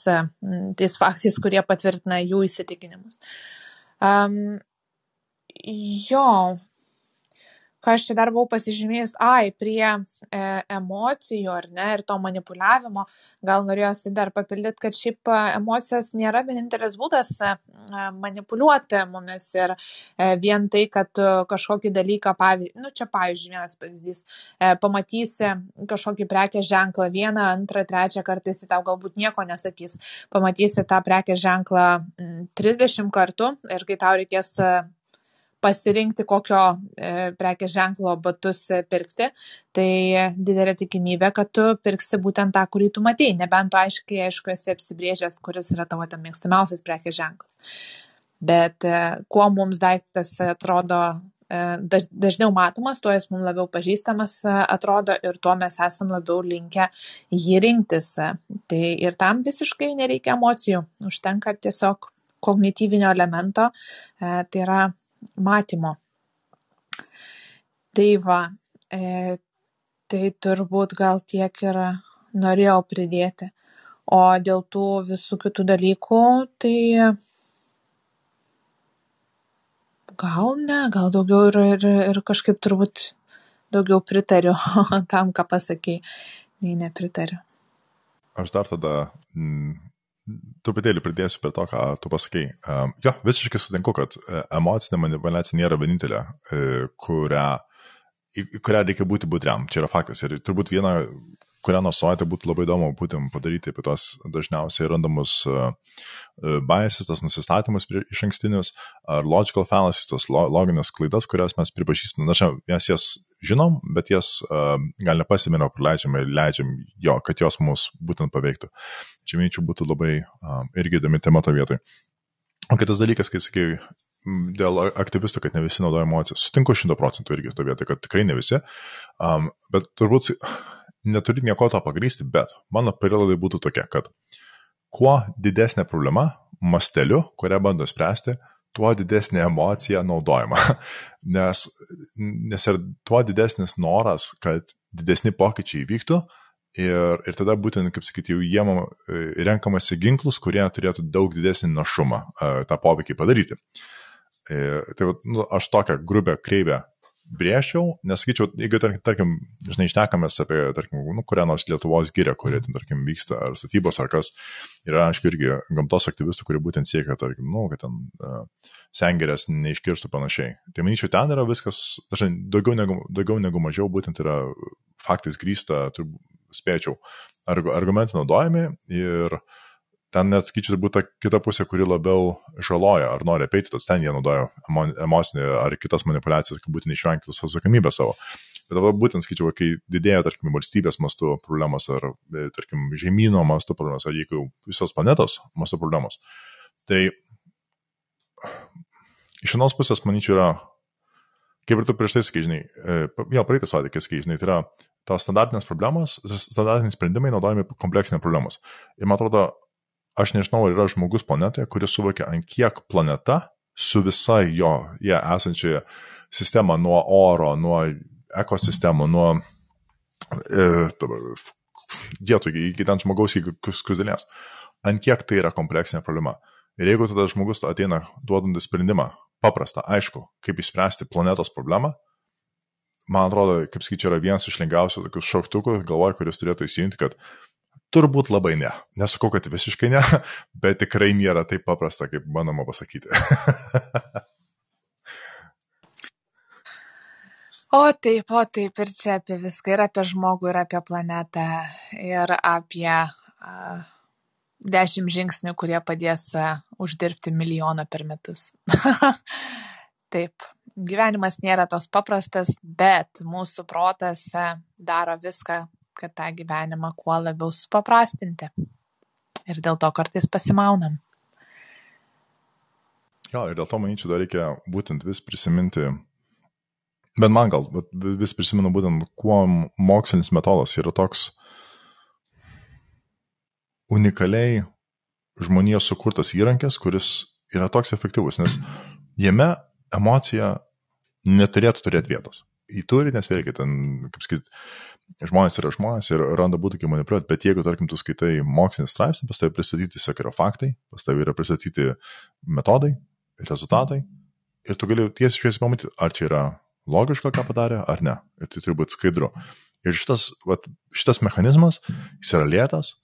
tais faktais, kurie patvirtina jų įsitikinimus. Um, jo. Ką aš čia dar buvau pasižymėjus, ai, prie e, emocijų ar ne ir to manipuliavimo, gal norėjosi dar papildyti, kad šiaip e, emocijos nėra vienintelis būdas e, manipuliuoti mumis ir e, vien tai, kad tu kažkokį dalyką, pavyzdžiui, nu čia pavyzdžiui vienas pavyzdys, e, pamatysi kažkokį prekės ženklą vieną, antrą, trečią kartą, jis tau galbūt nieko nesakys, pamatysi tą prekės ženklą 30 kartų ir kai tau reikės pasirinkti, kokio e, prekės ženklo batus e, pirkti, tai didelė tikimybė, kad tu pirksi būtent tą, kurį tu matėjai, nebent tu aiškiai, aišku, esi apsibrėžęs, kuris yra tavo tam mėgstamiausias prekės ženklas. Bet e, kuo mums daiktas atrodo dažniau matomas, tuo jis mums labiau pažįstamas atrodo ir tuo mes esam labiau linkę jį rinktis. Tai ir tam visiškai nereikia emocijų, užtenka tiesiog kognityvinio elemento, tai yra matymo. Tai va, e, tai turbūt gal tiek ir norėjau pridėti. O dėl tų visų kitų dalykų, tai gal ne, gal daugiau ir, ir, ir kažkaip turbūt daugiau pritariu [LAUGHS] tam, ką pasakėjai, nei nepritariu. Aš dar tada mm, truputėlį pridėsiu prie to, ką tu pasakai. Um, jo, visiškai sutinku, kad e, emocinė manipulacija nėra vienintelė, e, kurią, į kurią reikia būti budriam. Čia yra faktas. Ir turbūt viena kurią nors savaitę būtų labai įdomu būtent padaryti apie tos dažniausiai randamus uh, biases, tas nusistatymus iš ankstinius, ar logical fallacies, tas lo, loginės klaidas, kurias mes pripažįstame. Na, čia mes jas žinom, bet jas uh, gal nepasėmėme, praleidžiame ir leidžiam jo, kad jos mus būtent paveiktų. Čia, manyčiau, būtų labai uh, irgi įdomi tema to vietoj. O kitas dalykas, kai sakai, dėl aktyvistų, kad ne visi naudoja emocijas. Sutinku šimto procentų irgi to vietoj, kad tikrai ne visi. Um, bet turbūt neturi nieko to pagrysti, bet mano prielaidai būtų tokia, kad kuo didesnė problema masteliu, kurią bando spręsti, tuo didesnė emocija naudojama. [LAUGHS] Nes, nes ir tuo didesnis noras, kad didesni pokyčiai įvyktų ir, ir tada būtent, kaip sakyti, jau jiem e, renkamasi ginklus, kurie turėtų daug didesnį našumą e, tą poveikį padaryti. E, tai nu, aš tokią grubę kreivę brėžčiau, nesakyčiau, jeigu, tarkim, žinai, išnekamės apie, tarkim, nu, kurią nors Lietuvos gyrę, kurie, tarkim, vyksta, ar statybos, ar kas, yra, aišku, irgi gamtos aktyvistų, kurie būtent siekia, tarkim, nu, kad ten uh, sengirės neiškirstų panašiai. Tai manyčiau, ten yra viskas, dažnai, daugiau negu, daugiau negu mažiau, būtent yra faktais grįsta, turbūt spėčiau, argumentai naudojami ir uh, ten net skaičiu turbūt ta kita pusė, kuri labiau žaloja ar nori apeiti, tos ten jie naudoja emocinį ar kitas manipulacijas, kad būtent išvengti tos atsakomybės savo. Bet dabar būtent skaičiu, kai didėja, tarkim, valstybės mastu problemos ar, e, tarkim, žemynų mastu problemos, ar jeigu visos planetos mastu problemos, tai iš vienos pusės, manyčiau, yra, kaip ir tu prieš tai sakai, žinai, e, jo, praeitą savaitę, kai sakai, žinai, tai yra tos standartinės problemos, standartiniai sprendimai naudojami kompleksinė problemos. Ir man atrodo, aš nežinau, ar yra žmogus planetoje, kuris suvokia, ant kiek planeta su visa jo, jie esančioje sistema nuo oro, nuo ekosistemų, nuo e, dietų iki ten žmogaus iki skuzdelės. Ant kiek tai yra kompleksinė problema. Ir jeigu tada žmogus ateina duodantis sprendimą, paprastą, aišku, kaip išspręsti planetos problemą, man atrodo, kaip sakyčiau, yra vienas iš lengviausių tokių šauktukų, galvoju, kuris turėtų įsijungti, kad turbūt labai ne. Nesakau, kad visiškai ne, [LAUGHS] bet tikrai nėra taip paprasta, kaip bandoma pasakyti. [LAUGHS] O taip, o taip, ir čia apie viską, ir apie žmogų, ir apie planetą, ir apie uh, dešimt žingsnių, kurie padės uh, uždirbti milijoną per metus. [LAUGHS] taip, gyvenimas nėra toks paprastas, bet mūsų protas uh, daro viską, kad tą gyvenimą kuo labiau supaprastinti. Ir dėl to kartais pasimaunam. Jo, ir dėl to, manyčiau, dar reikia būtent vis prisiminti Bet man gal vis prisimenu būtent, kuo mokslinis metodas yra toks unikaliai žmonijos sukurtas įrankis, kuris yra toks efektyvus, nes jame emocija neturėtų turėti vietos. Į turi, nes vėlgi ten, kaip sakyt, žmonės yra žmonės ir randa būtų kaip manipuliuoti, bet jeigu, tarkim, tu skaitai mokslinį straipsnį, pas tavai pristatyti tiesiog yra faktai, pas tavai yra pristatyti metodai, rezultatai ir tu gali tiesiai šviesiai pamatyti, ar čia yra logiška, ką padarė, ar ne. Ir tai turi būti skaidru. Ir šitas, vat, šitas mechanizmas, jis yra lėtas,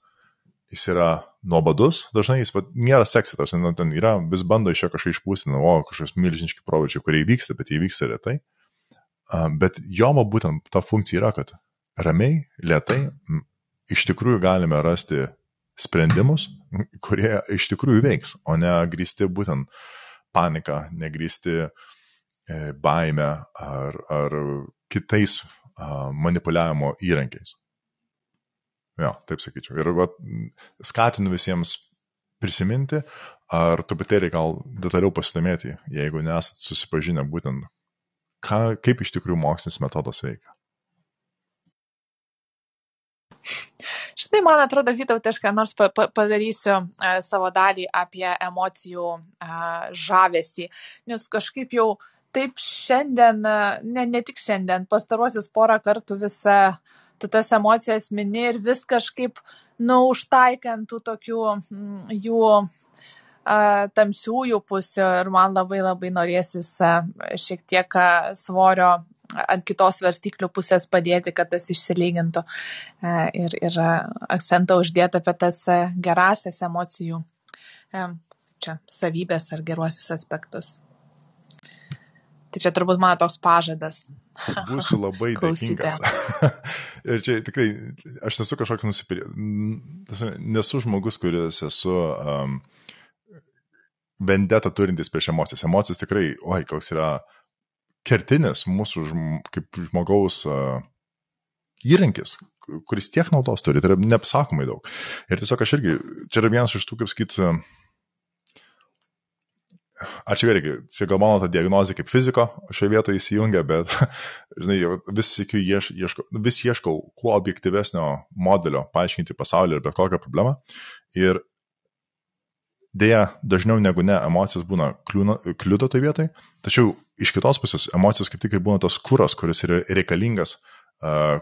jis yra nuobodus, dažnai jis vat, nėra seksitas, nu, ten yra, vis bando iš jo kažką išpūsti, o kažkokios milžiniški proveržiai, kurie įvyksta, bet jie įvyksta retai. Bet jomo būtent ta funkcija yra, kad ramiai, lietai, iš tikrųjų galime rasti sprendimus, kurie iš tikrųjų veiks, o ne grįsti būtent paniką, negrysti E, baime ar, ar kitais manipuliavimo įrankiais. Jo, taip sakyčiau. Ir va, skatinu visiems prisiminti, ar truputėlį gal detaliau pasidomėti, jeigu nesat susipažinę būtent, ką, kaip iš tikrųjų mokslinis metodas veikia. Štai man atrodo, Vytautai, aš ką nors pa, pa, padarysiu a, savo dalį apie emocijų a, žavesį, nes kažkaip jau taip šiandien, ne, ne tik šiandien, pastaruosius porą kartų visą tu tas emocijas mini ir vis kažkaip, nu, užtaikant tų tokių mm, jų a, tamsiųjų pusių ir man labai labai norėsis a, šiek tiek a, svorio ant kitos svarstyklių pusės padėti, kad tas išsilygintų a, ir, ir akcentą uždėti apie tas gerasias emocijų a, čia savybės ar geruosius aspektus. Tai čia turbūt mano toks pažadas. Būsiu labai [LAUGHS] dėkingas. ir čia tikrai, aš nesu kažkoks nusipirkęs, nesu žmogus, kuris esu um, vendetą turintis prieš emocijas. Emocijos tikrai, oi, koks yra kertinis mūsų žm kaip žmogaus uh, įrankis, kuris tiek naudos turi, tai yra neapsakomai daug. Ir tiesiog aš irgi, čia yra vienas iš tų, kaip sakyt, uh, Ačiū vėlgi, čia gal mano ta diagnozė kaip fiziko šioje vietoje įsijungia, bet, [LAUGHS] žinai, vis, ieš, ieško, vis ieškau kuo objektyvesnio modelio paaiškinti pasaulį ir bet kokią problemą. Ir dėja, dažniau negu ne, emocijos būna kliūdo toje vietoje, tačiau iš kitos pusės emocijos kaip tik būna tas kuras, kuris yra reikalingas,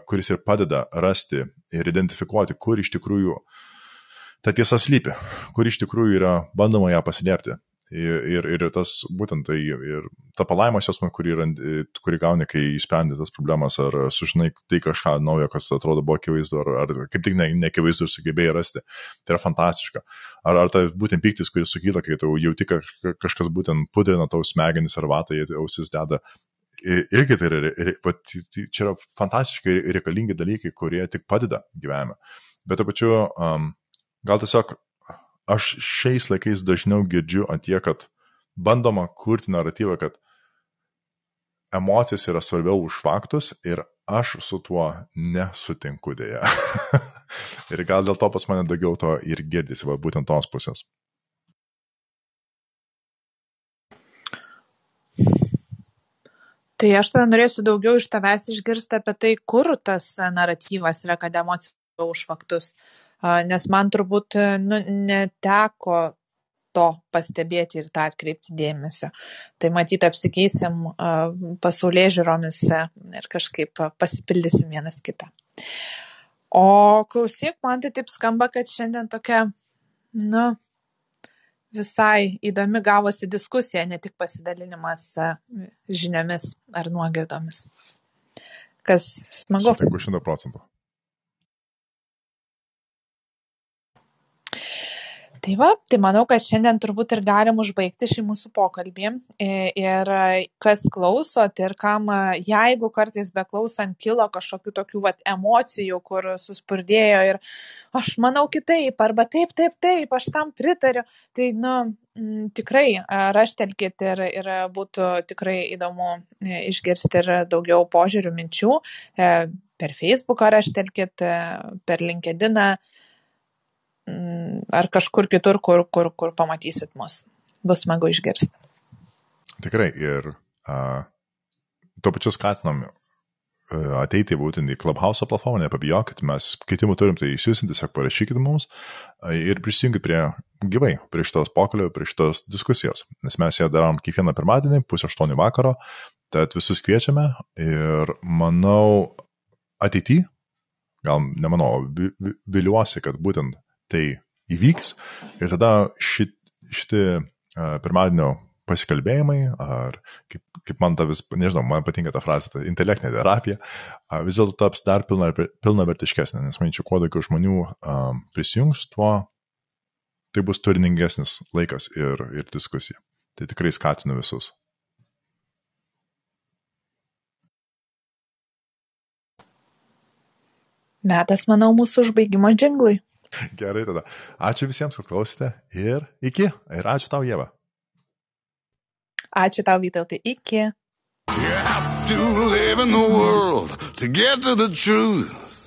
kuris ir padeda rasti ir identifikuoti, kur iš tikrųjų ta tiesa slypi, kur iš tikrųjų yra bandoma ją paslėpti. Ir, ir tas būtent tai, ir ta palaimos jausma, kurį, kurį gauni, kai išsprendi tas problemas, ar sužinai tai kažką naujo, kas atrodo buvo akivaizdu, ar, ar kaip tik ne, neakivaizdu ir sugebėjai rasti, tai yra fantastiška. Ar, ar tai būtent piktis, kuris sukyla, kai tau jauti, kažkas būtent pudrina tau smegenis ar vatai, ausis deda. Irgi tai yra, tai čia yra fantastiškai reikalingi dalykai, kurie tik padeda gyvenime. Bet to pačiu, um, gal tiesiog aš šiais laikais dažniau girdžiu ant tiek, kad bandoma kurti naratyvą, kad emocijos yra svarbiau už faktus ir aš su tuo nesutinku dėja. [LAUGHS] ir gal dėl to pas mane daugiau to ir girdisi, va būtent tos pusės. Tai aš tada norėsiu daugiau iš tavęs išgirsti apie tai, kur tas naratyvas yra, kad emocija už faktus. Nes man turbūt nu, neteko to pastebėti ir tą atkreipti dėmesio. Tai matyt, apsikeisim pasaulyje žiūromis ir kažkaip pasipildysim vienas kitą. O klausyk, man tai taip skamba, kad šiandien tokia, nu, visai įdomi gavosi diskusija, ne tik pasidalinimas žiniomis ar nuogirdomis. Kas smagu. Sutinku 100 procentų. Tai va, tai manau, kad šiandien turbūt ir galim užbaigti šį mūsų pokalbį. Ir kas klausot ir kam, jeigu kartais beklausant kilo kažkokių tokių vat, emocijų, kur suspurdėjo ir aš manau kitaip, arba taip, taip, taip, aš tam pritariu, tai, nu, tikrai raštelkit ir, ir būtų tikrai įdomu išgirsti ir daugiau požiūrių minčių. E, per Facebooką raštelkit, e, per LinkedIną ar kažkur kitur, kur, kur, kur pamatysit mus. Bus smagu išgirsti. Tikrai ir uh, tuo pačiu skatinam uh, ateiti būtent į Clubhouse platformą, nepabijokit, mes keitimų turim, tai išsiusim, tiesiog parašykit mums ir prisijungit prie gyvai, prie šitos pokalbio, prie šitos diskusijos, nes mes ją darom kiekvieną pirmadienį, pusę aštuonių vakaro, tad visus kviečiame ir manau ateityje, gal nemanau, viliuosi, kad būtent tai įvyks ir tada šit, šitie pirmadienio pasikalbėjimai, ar kaip, kaip man ta vis, nežinau, man patinka ta frazė, ta intelektinė terapija, vis dėlto taps dar pilna, pilna vertiškesnė, nes manyčiau, kuo daugiau žmonių uh, prisijungs, tuo tai bus turiningesnis laikas ir, ir diskusija. Tai tikrai skatinu visus. Metas, manau, mūsų užbaigimo džinglui. [LAUGHS] Gerai tada. Ačiū visiems, kad klausėte ir iki. Ir ačiū tau, Jėva. Ačiū tau, Vytautai. Iki. You have to live in the world to get to the truth.